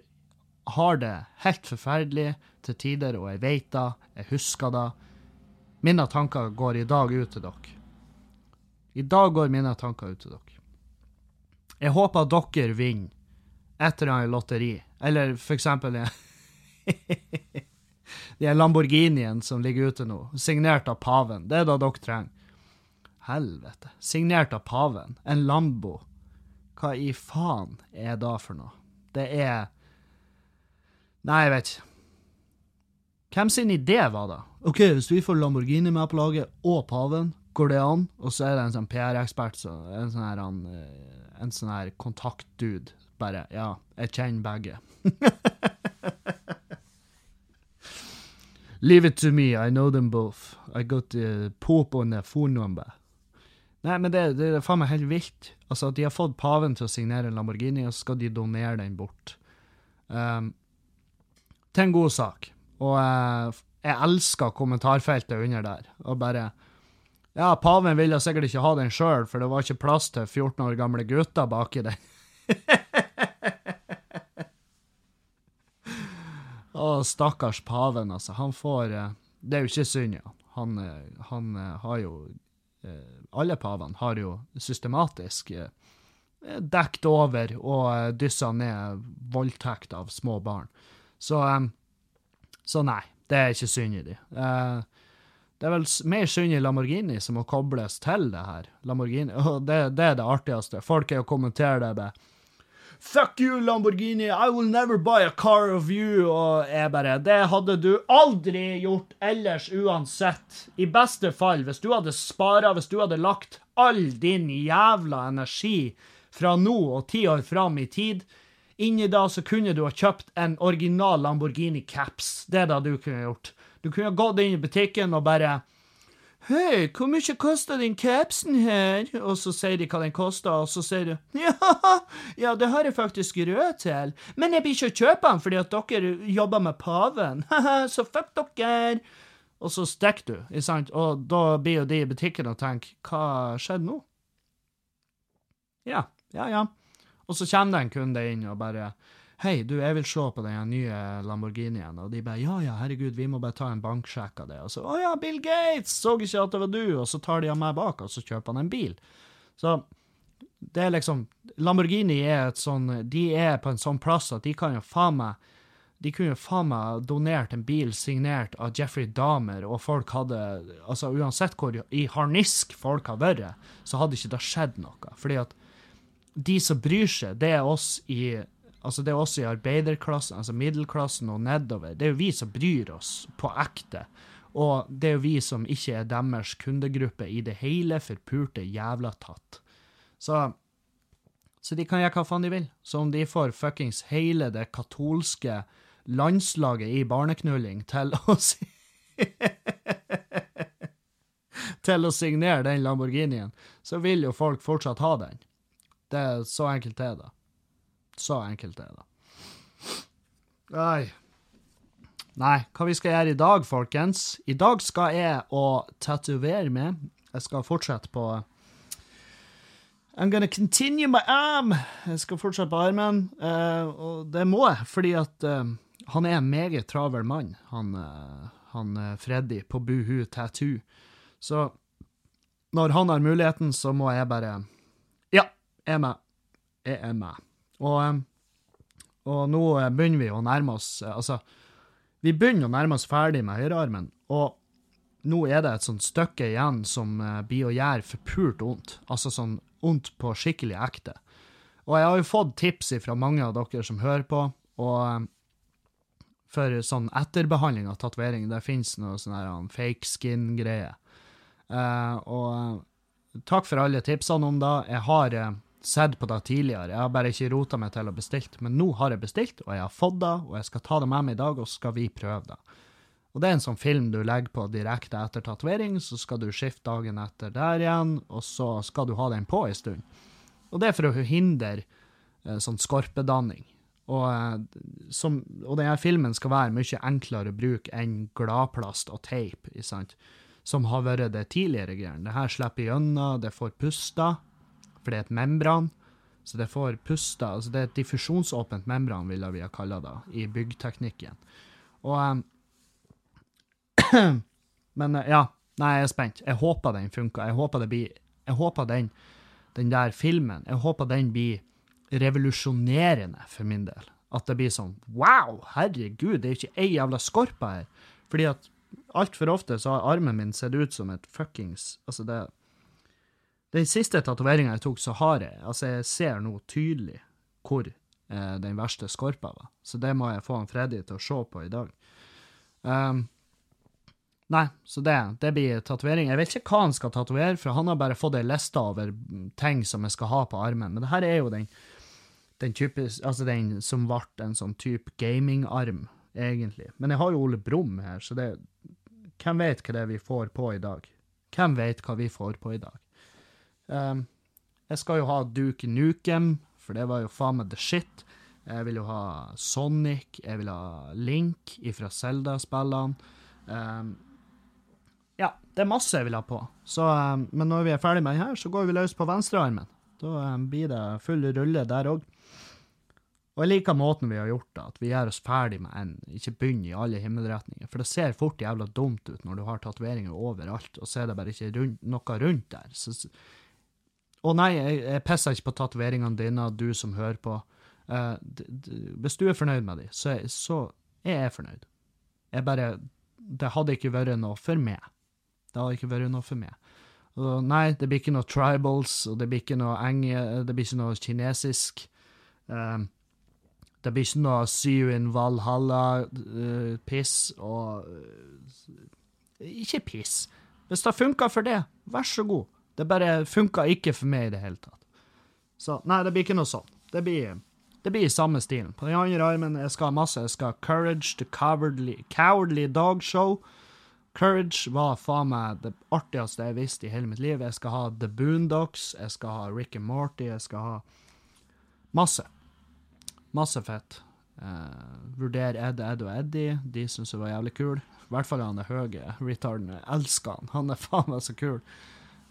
har det helt forferdelig til tider, og jeg vet det, jeg husker det. Mine tanker går i dag ut til dere. I dag går mine tanker ut til dere. Jeg håper dere vinner et eller annet lotteri, eller for eksempel De Lamborghinien som ligger ute nå, signert av paven. Det er det dere trenger. Helvete. Signert av paven. En Lambo. Hva i faen er da for noe? Det er Nei, jeg vet ikke. Hvem sin idé var det? OK, hvis vi får Lamborghini med på laget, og paven, går det an? Og så er det en sånn PR-ekspert, så en sånn her, eh, en sånn her kontaktdude. Bare Ja, jeg kjenner begge. Leave it to me, I know them both. I got the Pope on the phone number. Nei, men det, det er faen meg helt vilt. Altså, at de har fått paven til å signere en Lamborghini, og så skal de donere den bort. Um, til en god sak. Og uh, jeg elsker kommentarfeltet under der. Og bare Ja, paven ville sikkert ikke ha den sjøl, for det var ikke plass til 14 år gamle gutter baki den. Å, stakkars paven, altså. Han får uh, Det er jo ikke synd han. Han, eh, han uh, har jo Alle pavene har jo systematisk dekt over og dyssa ned voldtekt av små barn. Så, så nei, det er ikke synd i de. Det er vel mer synd i Lamborghini som må kobles til det her. Lamborghini, og det, det er det artigste. Folk er jo kommenterer det med Fuck you, Lamborghini, I will never buy a car of you. Og jeg bare Det hadde du aldri gjort ellers uansett. I beste fall, hvis du hadde spara, hvis du hadde lagt all din jævla energi fra nå og ti år fram i tid Inni da så kunne du ha kjøpt en original Lamborghini caps. Det er det du kunne gjort. Du kunne gått inn i butikken og bare Hei, hvor mye koster den capsen her? Og så sier de hva den koster, og så sier du ja, ja, det har jeg faktisk rød til, men jeg blir ikke å kjøpe den fordi at dere jobber med paven, så fuck dere. Og så stikker du, ikke sant, og da blir jo de i butikken og tenker hva skjedde nå? Ja, ja, ja. Og så kommer det en kunde inn og bare Hei, du, jeg vil se på den nye Lamborghinien. Og de bare ja, ja, herregud, vi må bare ta en banksjekk av det. Og så å ja, Bill Gates, så ikke at det var du. Og så tar de av meg bak, og så kjøper han en bil. Så det er liksom Lamborghini er et sånn De er på en sånn plass at de kan jo faen meg de kunne jo faen meg donert en bil signert av Jeffrey Dahmer, og folk hadde Altså, uansett hvor i harnisk folk har vært, så hadde ikke det skjedd noe. Fordi at de som bryr seg, det er oss i Altså, det er også i arbeiderklassen, altså middelklassen og nedover. Det er jo vi som bryr oss på ekte. Og det er jo vi som ikke er deres kundegruppe i det hele forpurte jævla tatt. Så Så de kan gjøre hva faen de vil. Så om de får fuckings hele det katolske landslaget i barneknulling til å si Til å signere den Lamborghinien, så vil jo folk fortsatt ha den. Det er så enkelt er det. Så enkelt er det. Nei. Nei, hva vi skal gjøre i dag, folkens? I dag skal jeg å tatovere meg. Jeg skal fortsette på I'm gonna continue my arm. Jeg skal fortsette på armen, uh, og det må jeg, fordi at uh, han er en meget travel mann, han, uh, han Freddy på Buhu Tattoo. Så når han har muligheten, så må jeg bare Ja, jeg er med. Jeg er med. Og, og nå begynner vi å nærme oss Altså, vi begynner å nærme oss ferdig med høyrearmen, og nå er det et sånt stykke igjen som blir å gjøre forpult vondt. Altså sånn vondt på skikkelig ekte. Og jeg har jo fått tips fra mange av dere som hører på, og for sånn etterbehandling av tatovering, det fins noe sånn fake skin-greie. Uh, og takk for alle tipsene om det. Jeg har uh, sett på det tidligere, jeg har bare ikke rota meg til å bestille. Men nå har jeg bestilt, og jeg har fått det, og jeg skal ta det med meg i dag, og så skal vi prøve det. Og det er en sånn film du legger på direkte etter tatovering, så skal du skifte dagen etter der igjen, og så skal du ha den på en stund. Og det er for å hindre eh, sånn skorpedanning. Og, eh, som, og denne filmen skal være mye enklere å bruke enn gladplast og teip, som har vært det tidligere greiene. Det her slipper gjennom, det får pusta, for det er et membran. Så det får pusta, altså det er et diffusjonsåpent membran, ville vi ha kalla det, i byggteknikken. Og um, Men ja, nei, jeg er spent. Jeg håper den funka. Jeg håper det blir Jeg håper den, den der filmen Jeg håper den blir revolusjonerende for min del. At det blir sånn Wow, herregud, det er ikke ei jævla skorpe her. Fordi at altfor ofte så har armen min sett ut som et fuckings Altså, det Den siste tatoveringa jeg tok, så har jeg Altså, jeg ser nå tydelig hvor eh, den verste skorpa var. Så det må jeg få han Freddy til å se på i dag. Um, Nei, så det, det blir tatovering. Jeg vet ikke hva han skal tatovere, for han har bare fått ei liste over ting som jeg skal ha på armen. Men det her er jo den, den typisk, altså den som ble en sånn type gamingarm, egentlig. Men jeg har jo Ole Brumm her, så det Hvem vet hva det er vi får på i dag? Hvem vet hva vi får på i dag? Um, jeg skal jo ha Duke Nukem, for det var jo faen meg the shit. Jeg vil jo ha Sonic, jeg vil ha Link ifra Zelda-spillene. Um, ja, det er masse jeg vil ha på. Så, um, men når vi er ferdig med den her, så går vi løs på venstrearmen. Da blir det full rulle der òg. Og jeg liker måten vi har gjort det, at vi gjør oss ferdig med en, ikke begynner i alle himmelretninger. For det ser fort jævla dumt ut når du har tatoveringer overalt, og så er det bare ikke rundt, noe rundt der. Så, og nei, jeg, jeg pisser ikke på tatoveringene dine, du som hører på. Uh, hvis du er fornøyd med dem, så, så er jeg fornøyd. Jeg bare Det hadde ikke vært noe for meg. Det hadde ikke vært noe for meg. Og nei, det blir ikke noe tribals, og det blir ikke noe enge, det blir ikke noe kinesisk. Um, det blir ikke noe see you in Valhalla-piss uh, og uh, Ikke piss. Hvis det funker for det, vær så god. Det bare funka ikke for meg i det hele tatt. Så nei, det blir ikke noe sånn. Det blir, det blir i samme stilen. På den andre armen jeg skal ha masse. Jeg skal ha Courage the Cowardly, cowardly Dog Show. Courage var faen meg det artigste jeg visste i hele mitt liv. Jeg skal ha The Boondocks, jeg skal ha Rick and Morty, jeg skal ha masse. Masse fett. Uh, vurder Ed, Ed og Eddie. De syns jeg var jævlig kul. I hvert fall han er høye. Retarden jeg elsker han. Han er faen meg så kul.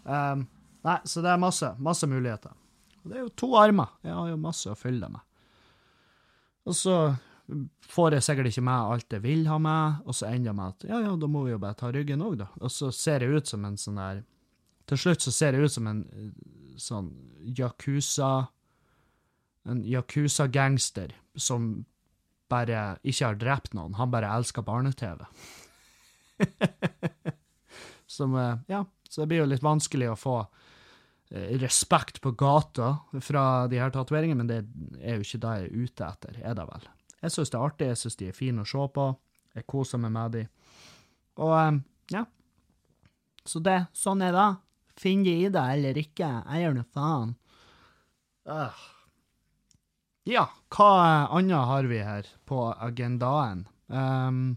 Um, nei, så det er masse. Masse muligheter. Og det er jo to armer. Jeg har jo masse å fylle det med. Og så får jeg sikkert ikke med alt jeg vil ha med, og så ender jeg med at ja, ja, da må vi jo bare ta ryggen òg, da. Og så ser jeg ut som en sånn der Til slutt så ser jeg ut som en eh, sånn yakuza En yakuza-gangster som bare ikke har drept noen, han bare elsker barne-TV. som eh, Ja, så det blir jo litt vanskelig å få eh, respekt på gata fra de her tatoveringene, men det er jo ikke det jeg er ute etter, er det vel? Jeg syns det er artig, jeg syns de er fine å se på. Jeg koser meg med de. Og um, ja. Så det, sånn er det. Finn de i det eller ikke, jeg gjør nå faen. Uh. Ja, hva annet har vi her på agendaen? Um,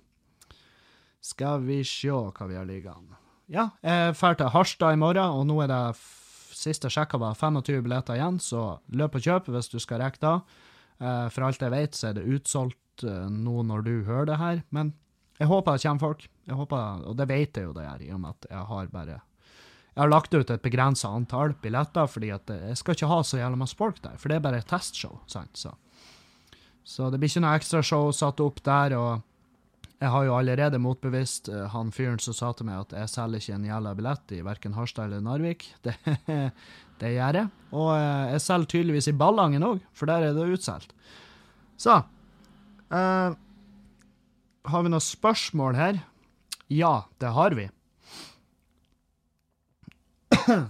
skal vi se hva vi har liggende. Ja, jeg drar til Harstad i morgen, og nå er det siste sjekka var 25 billetter igjen, så løp og kjøp hvis du skal rekke det. Uh, for alt jeg vet, så er det utsolgt uh, nå når du hører det her. Men jeg håper det kommer folk. Jeg håper, Og det vet jeg jo det gjør, i og med at jeg har bare Jeg har lagt ut et begrensa antall billetter, fordi at jeg skal ikke ha så jævla masse folk der. For det er bare et testshow. sant? Så, så det blir ikke noe ekstrashow satt opp der. og jeg har jo allerede motbevist uh, han fyren som sa til meg at jeg selger ikke en jævla billett i verken Harstad eller Narvik. Det, det gjør jeg. Og uh, jeg selger tydeligvis i Ballangen òg, for der er det utsolgt. Så uh, Har vi noen spørsmål her? Ja, det har vi.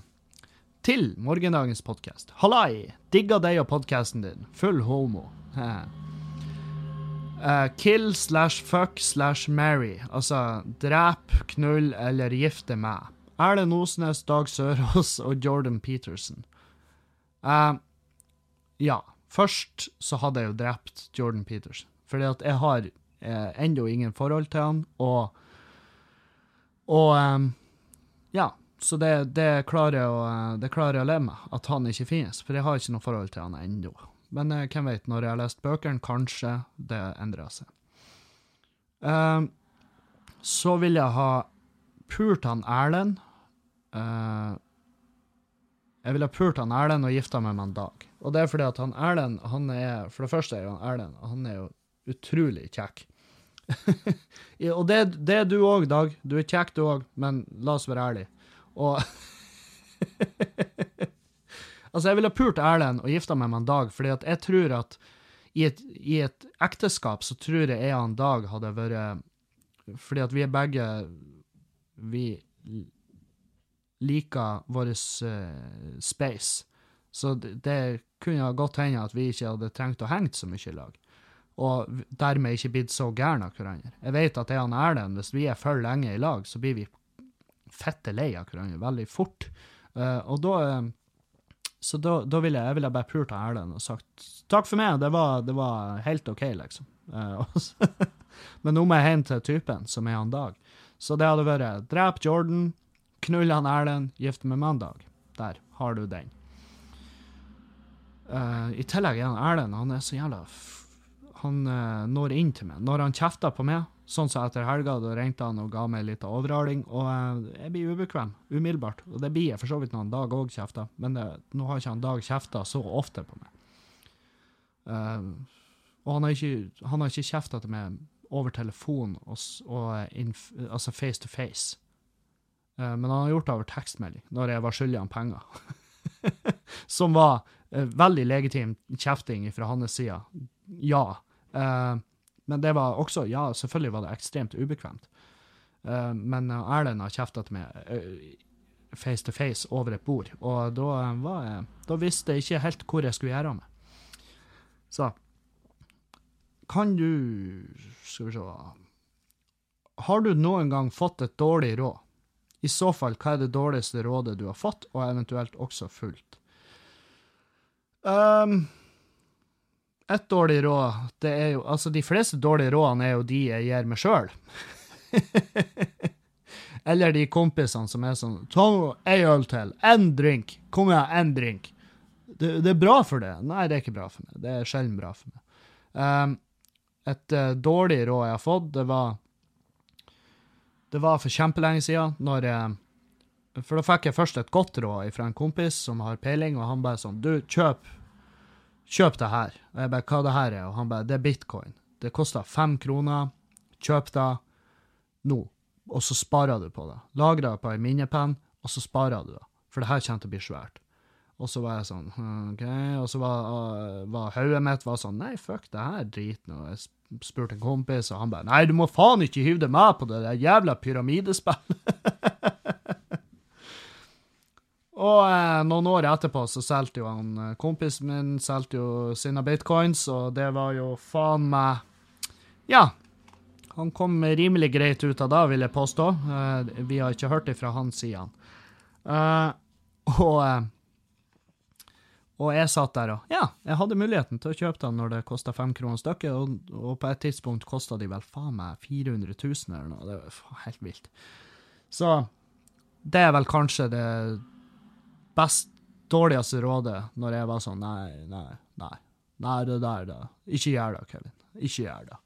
Til morgendagens podkast. Hallai! Digga deg og podkasten din. Full homo. Uh, kill slash fuck slash marry. Altså drep, knull eller gifte meg. Erlend Osnes, Dag Sørås og Jordan Peterson. Uh, ja. Først så hadde jeg jo drept Jordan Peterson. Fordi at jeg har uh, ennå ingen forhold til han, og Og um, ja. Så det, det, klarer å, det klarer jeg å leve med, at han ikke finnes. For jeg har ikke noe forhold til han ennå. Men eh, hvem vet, når jeg har lest bøkene, kanskje det endrer seg. Eh, så vil jeg ha pult han Erlend. Eh, jeg ville ha pult han Erlend og gifta meg med en Dag. Og det er fordi at han Erlend, han er For det første er jo han Erlend, han er jo utrolig kjekk. og det, det, er du òg, Dag. Du er kjekk, du òg, men la oss være ærlige. Og Altså, jeg ville pult Erlend og gifta meg med en Dag, fordi at jeg tror at i et, i et, ekteskap så tror jeg jeg og en Dag hadde vært Fordi at vi er begge Vi liker vår uh, space. Så det, det kunne godt hende at vi ikke hadde trengt å henge så mye i lag. Og dermed ikke blitt så gærne av hverandre. Jeg vet at jeg og Erlend, hvis vi er for lenge i lag, så blir vi fette lei av hverandre veldig fort. Uh, og da uh, så da, da ville jeg, jeg ville bare pult Erlend og sagt takk for meg, det var, det var helt OK, liksom. Uh, Men nå må jeg hjem til typen, som er han Dag. Så det hadde vært drep Jordan, knull han Erlend, gifte meg med han Dag. Der har du den. Uh, I tillegg er han Erlend, han er så jævla Han uh, når inn til meg. Når han kjefter på meg, Sånn som etter helga, da ringte han og ga meg litt overhaling, og eh, jeg blir ubekvem umiddelbart. Og det blir jeg for så vidt når Dag òg kjefter, men det, nå har ikke han Dag kjefta så ofte på meg. Uh, og han har ikke, han har ikke kjefta til meg over telefon, og, og in, altså face to face. Uh, men han har gjort det over tekstmelding, når jeg var skyldig han penger. Som var uh, veldig legitim kjefting fra hans side. Ja. Uh, men det var også Ja, selvfølgelig var det ekstremt ubekvemt. Uh, men Erlend har kjefta til meg uh, face to face over et bord, og da, var jeg, da visste jeg ikke helt hvor jeg skulle gjøre av meg. Så Kan du Skal vi se Har du noen gang fått et dårlig råd? I så fall, hva er det dårligste rådet du har fått, og eventuelt også fulgt? Um, et dårlig råd, det er jo Altså, de fleste dårlige rådene er jo de jeg gir meg sjøl. Eller de kompisene som er sånn Ta ei øl til. Én drink. Kom igjen, én drink. Det, det, er bra for det. Nei, det er ikke bra for meg. Det er sjelden bra for meg. Um, et uh, dårlig råd jeg har fått, det var Det var for kjempelenge siden, når jeg For da fikk jeg først et godt råd fra en kompis som har peiling, og han bare sånn Du, kjøp Kjøp det her. Og jeg bare Hva det her er? Og han bare Det er bitcoin. Det koster fem kroner. Kjøp det nå. Og så sparer du på det. Lagrer det på ei minnepenn, og så sparer du det. For det her kommer til å bli svært. Og så var jeg sånn OK. Og så var, uh, var hodet mitt var sånn Nei, fuck det her driten. Og jeg spurte en kompis, og han bare Nei, du må faen ikke hive deg med på det der jævla pyramidespillet. og eh, noen år etterpå så solgte jo han eh, kompisen min selgte jo sine bitcoins, og det var jo faen meg Ja. Han kom rimelig greit ut av det, vil jeg påstå. Eh, vi har ikke hørt det fra hans side. Uh, og uh, og jeg satt der og Ja, jeg hadde muligheten til å kjøpe den når det kosta fem kroner stykket, og, og, på et tidspunkt kosta de vel faen meg 400 000 eller noe. Det var helt vilt. Så det er vel kanskje det best dårligste rådet når jeg var sånn Nei, nei, nei. Nei, det der, da. Ikke gjør det, Kevin. Ikke gjør det.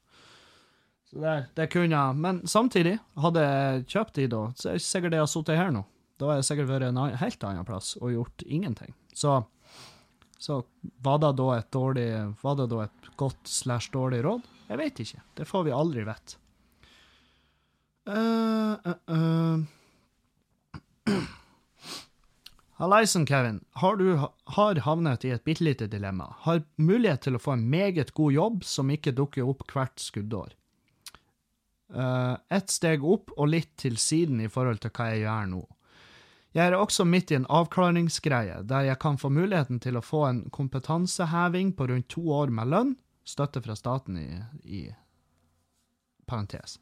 Så det, det kunne jeg. Men samtidig, hadde jeg kjøpt de da, så er det sikkert jeg har sittet her nå. Da har jeg sikkert vært en helt annen plass og gjort ingenting. Så så var det da et dårlig Var det da et godt slash dårlig råd? Jeg vet ikke. Det får vi aldri vite. Uh, uh, uh. Hallaisen, Kevin. Har du har havnet i et bitte lite dilemma. Har mulighet til å få en meget god jobb som ikke dukker opp hvert skuddår. Uh, Ett steg opp og litt til siden i forhold til hva jeg gjør nå. Jeg er også midt i en avklaringsgreie, der jeg kan få muligheten til å få en kompetanseheving på rundt to år med lønn, støtte fra staten i, i parentes,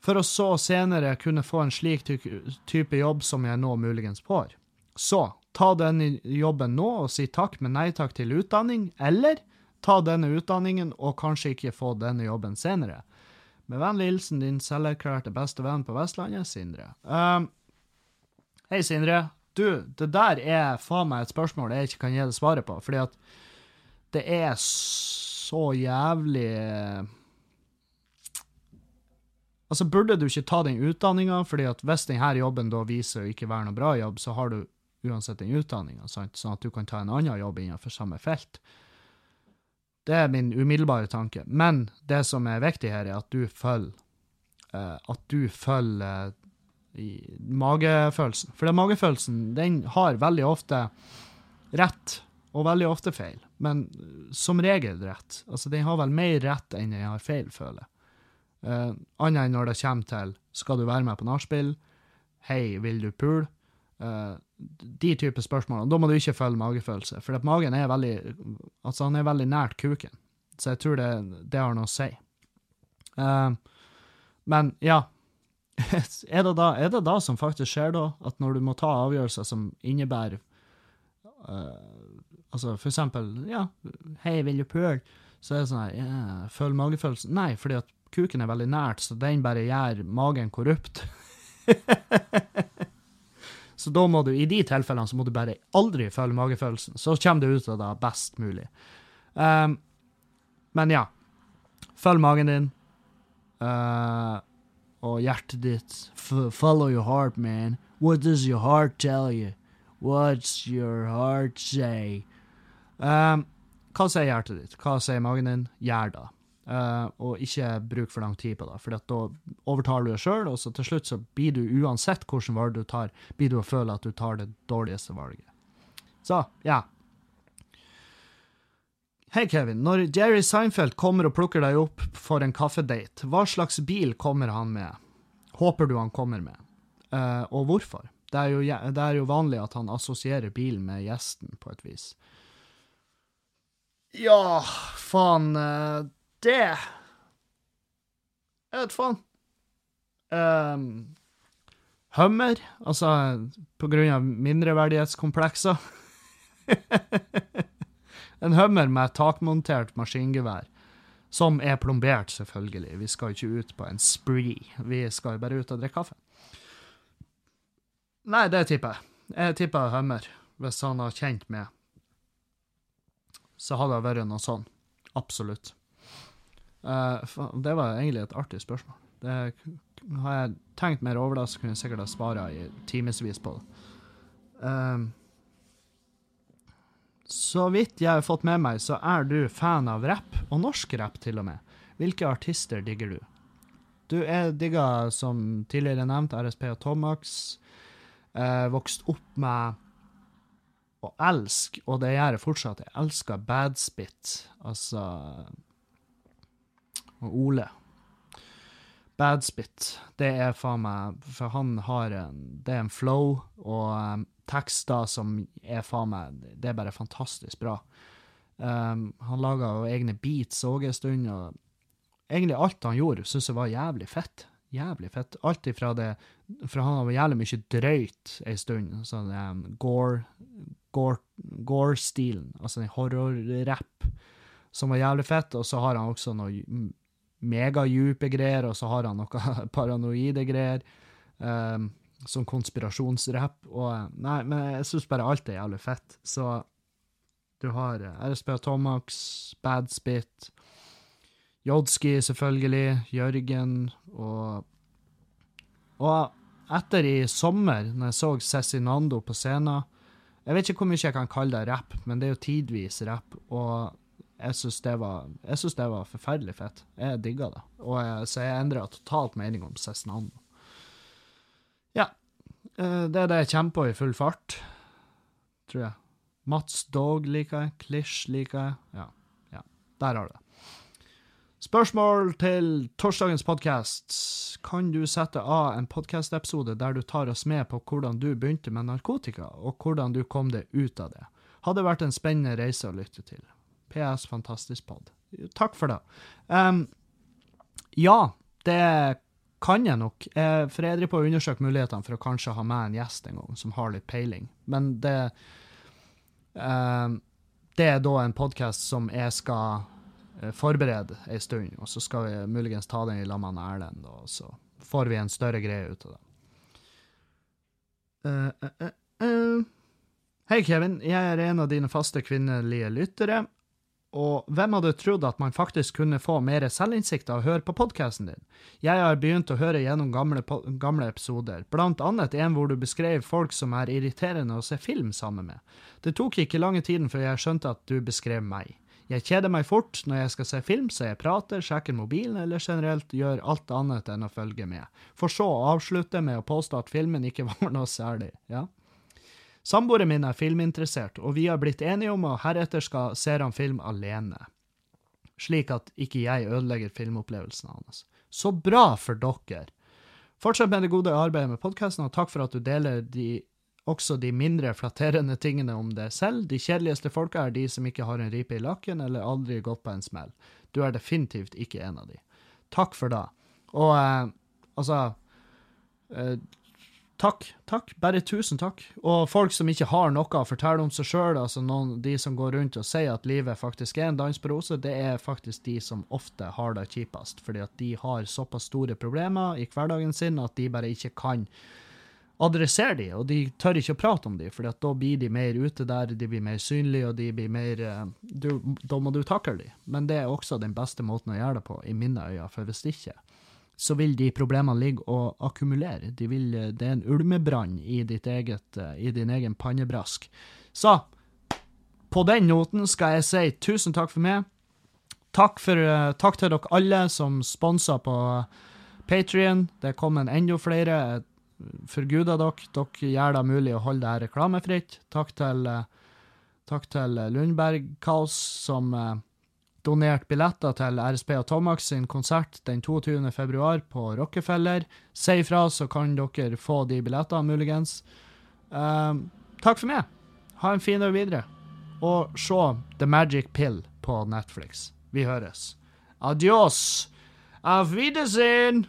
for å så senere kunne få en slik type jobb som jeg nå muligens får. Så, ta denne jobben nå og si takk, men nei takk til utdanning, eller ta denne utdanningen og kanskje ikke få denne jobben senere. Med vennlig hilsen din selverklærte beste venn på Vestlandet, Sindre. Um, Hei, Sindre. Du, det der er faen meg et spørsmål jeg ikke kan gi deg svaret på, fordi at det er så jævlig Altså, burde du ikke ta den utdanninga, fordi at hvis denne jobben da viser å ikke være noe bra jobb, så har du uansett den utdanninga, sånn at du kan ta en annen jobb innenfor samme felt. Det er min umiddelbare tanke. Men det som er viktig her, er at du følger uh, At du følger uh, magefølelsen. For den magefølelsen den har veldig ofte rett, og veldig ofte feil. Men som regel rett. Altså, den har vel mer rett enn den har feil, føler jeg. Uh, Annet enn når det kommer til skal du være med på nachspiel, hei, vil du pule? Uh, de type spørsmål. Da må du ikke følge magefølelse, for at magen er veldig altså han er veldig nært kuken. Så jeg tror det, det har noe å si. Uh, men ja, er det, da, er det da som faktisk skjer, da? At når du må ta avgjørelser som innebærer uh, Altså for eksempel, ja, hei, vil du pule? Så er det sånn her, ja, følg magefølelsen. Nei, fordi at kuken er veldig nært, så den bare gjør magen korrupt. så da må du, i de tilfellene, så må du bare aldri følge magefølelsen. Så kommer du ut av det best mulig. Um, men ja, følg magen din. Uh, og hjertet ditt. follow your heart, man. What does your heart tell you? What's your heart say? Um, hva sier hjertet ditt? Hva sier magen din? Gjør det. Uh, og ikke bruk for lang tid på det, for da overtar du deg sjøl, og så til slutt så blir du uansett hvilket valg du tar, blir du å føle at du tar det dårligste valget. Så, ja. Hei, Kevin. Når Jerry Seinfeld kommer og plukker deg opp for en kaffedate, hva slags bil kommer han med? Håper du han kommer med? Uh, og hvorfor? Det er, jo, det er, jo, vanlig at han assosierer bilen med gjesten, på et vis. Ja, faen uh, Det Jeg vet faen. Um, Hummer, altså på grunn av mindreverdighetskomplekser. En Hummer med takmontert maskingevær. Som er plombert, selvfølgelig. Vi skal ikke ut på en spree. Vi skal bare ut og drikke kaffe. Nei, det tipper jeg. Jeg tipper Hummer, hvis han har kjent med. Så hadde det vært noe sånn. Absolutt. Uh, det var egentlig et artig spørsmål. Det har jeg tenkt mer over, da, så kunne jeg sikkert ha svara i timevis på det. Um, så vidt jeg har fått med meg, så er du fan av rapp, og norsk rapp til og med. Hvilke artister digger du? Du er digga, som tidligere nevnt, RSP og Tomax. Eh, vokst opp med å elske, og det gjør jeg fortsatt, jeg elsker Badspit, altså Og Ole. Badspit, det er faen meg For han har en Det er en flow og um, tekster som er faen meg Det er bare fantastisk bra. Um, han laga egne beats òg en stund, og egentlig alt han gjorde, syns jeg var jævlig fett. Jævlig fett. Alt ifra det For han var jævlig mye drøyt ei stund. Sånn um, gore gore-stilen, gore altså den horror-rapp, som var jævlig fett. Og så har han også noe megadjupe greier, og så har han noe paranoide greier. Um, som konspirasjonsrapp. Og Nei, men jeg syns bare alt er jævlig fett. Så du har RSP RSP Tomax, Badspit, Jodski, selvfølgelig, Jørgen og Og etter i sommer, når jeg så Cezinando på scenen Jeg vet ikke hvor mye jeg kan kalle det rapp, men det er jo tidvis rapp, og jeg syns det, det, var forferdelig fett. Jeg digga det. Og jeg, så jeg endra totalt mening om Cezinando. Ja. Eh, det er det jeg kommer på i full fart, tror jeg. Mats Dog liker jeg. Klisj liker jeg. Ja. ja. Der har du det. Spørsmål til torsdagens podkast. Kan du sette av en podkastepisode der du tar oss med på hvordan du begynte med narkotika, og hvordan du kom deg ut av det? Hadde vært en spennende reise å lytte til. PS, fantastisk pod. Takk for det. Um, ja, det kan jeg nok. For jeg driver på å undersøke mulighetene for å kanskje ha med en gjest en gang, som har litt peiling. Men det um, Det er da en podkast som jeg skal Eh, forberede ei stund, og så skal vi muligens ta den i lag med Erlend, og så får vi en større greie ut av det. Uh, uh, uh, Hei, Kevin. Jeg er en av dine faste kvinnelige lyttere. Og hvem hadde trodd at man faktisk kunne få mer selvinnsikt av å høre på podkasten din? Jeg har begynt å høre gjennom gamle, gamle, episoder, blant annet en hvor du beskrev folk som er irriterende å se film sammen med. Det tok ikke lange tiden før jeg skjønte at du beskrev meg. Jeg kjeder meg fort når jeg skal se film, så jeg prater, sjekker mobilen eller generelt gjør alt annet enn å følge med, for så å avslutte med å påstå at filmen ikke var noe særlig, ja. Samboeren min er filminteressert, og vi har blitt enige om at heretter skal ser han film alene, slik at ikke jeg ødelegger filmopplevelsen hans. Så bra for dere! Fortsett med det gode arbeidet med podkasten, og takk for at du deler de også de mindre flatterende tingene om deg selv. De kjedeligste folka er de som ikke har en ripe i lakken eller aldri gått på en smell. Du er definitivt ikke en av de. Takk for det. Og eh, altså eh, Takk. Takk. Bare tusen takk. Og folk som ikke har noe å fortelle om seg sjøl, altså noen, de som går rundt og sier at livet faktisk er en dans på roser, det er faktisk de som ofte har det kjipest, fordi at de har såpass store problemer i hverdagen sin at de bare ikke kan adressere de, og de tør ikke å prate om de, for da blir de mer ute der, de blir mer synlige, og de blir mer eh, du, Da må du takle de. Men det er også den beste måten å gjøre det på, i mine øyne, for hvis ikke, så vil de problemene ligge og akkumulere. De vil, eh, det er en ulmebrann i, eget, eh, i din egen pannebrask. Så på den noten skal jeg si tusen takk for meg. Takk, for, takk til dere alle som sponsa på Patrion. Det kom en enda flere Forguda dere. Dere gjør det mulig å holde det reklamefritt. Takk til, eh, takk til Lundberg Kaos, som donerte billetter til RSP og Tomax sin konsert den 22. februar på Rockefeller. Si ifra, så kan dere få de billettene, muligens. Um, takk for meg. Ha en fin dag videre. Og se The Magic Pill på Netflix. Vi høres. Adios. Auf Wiedersehen.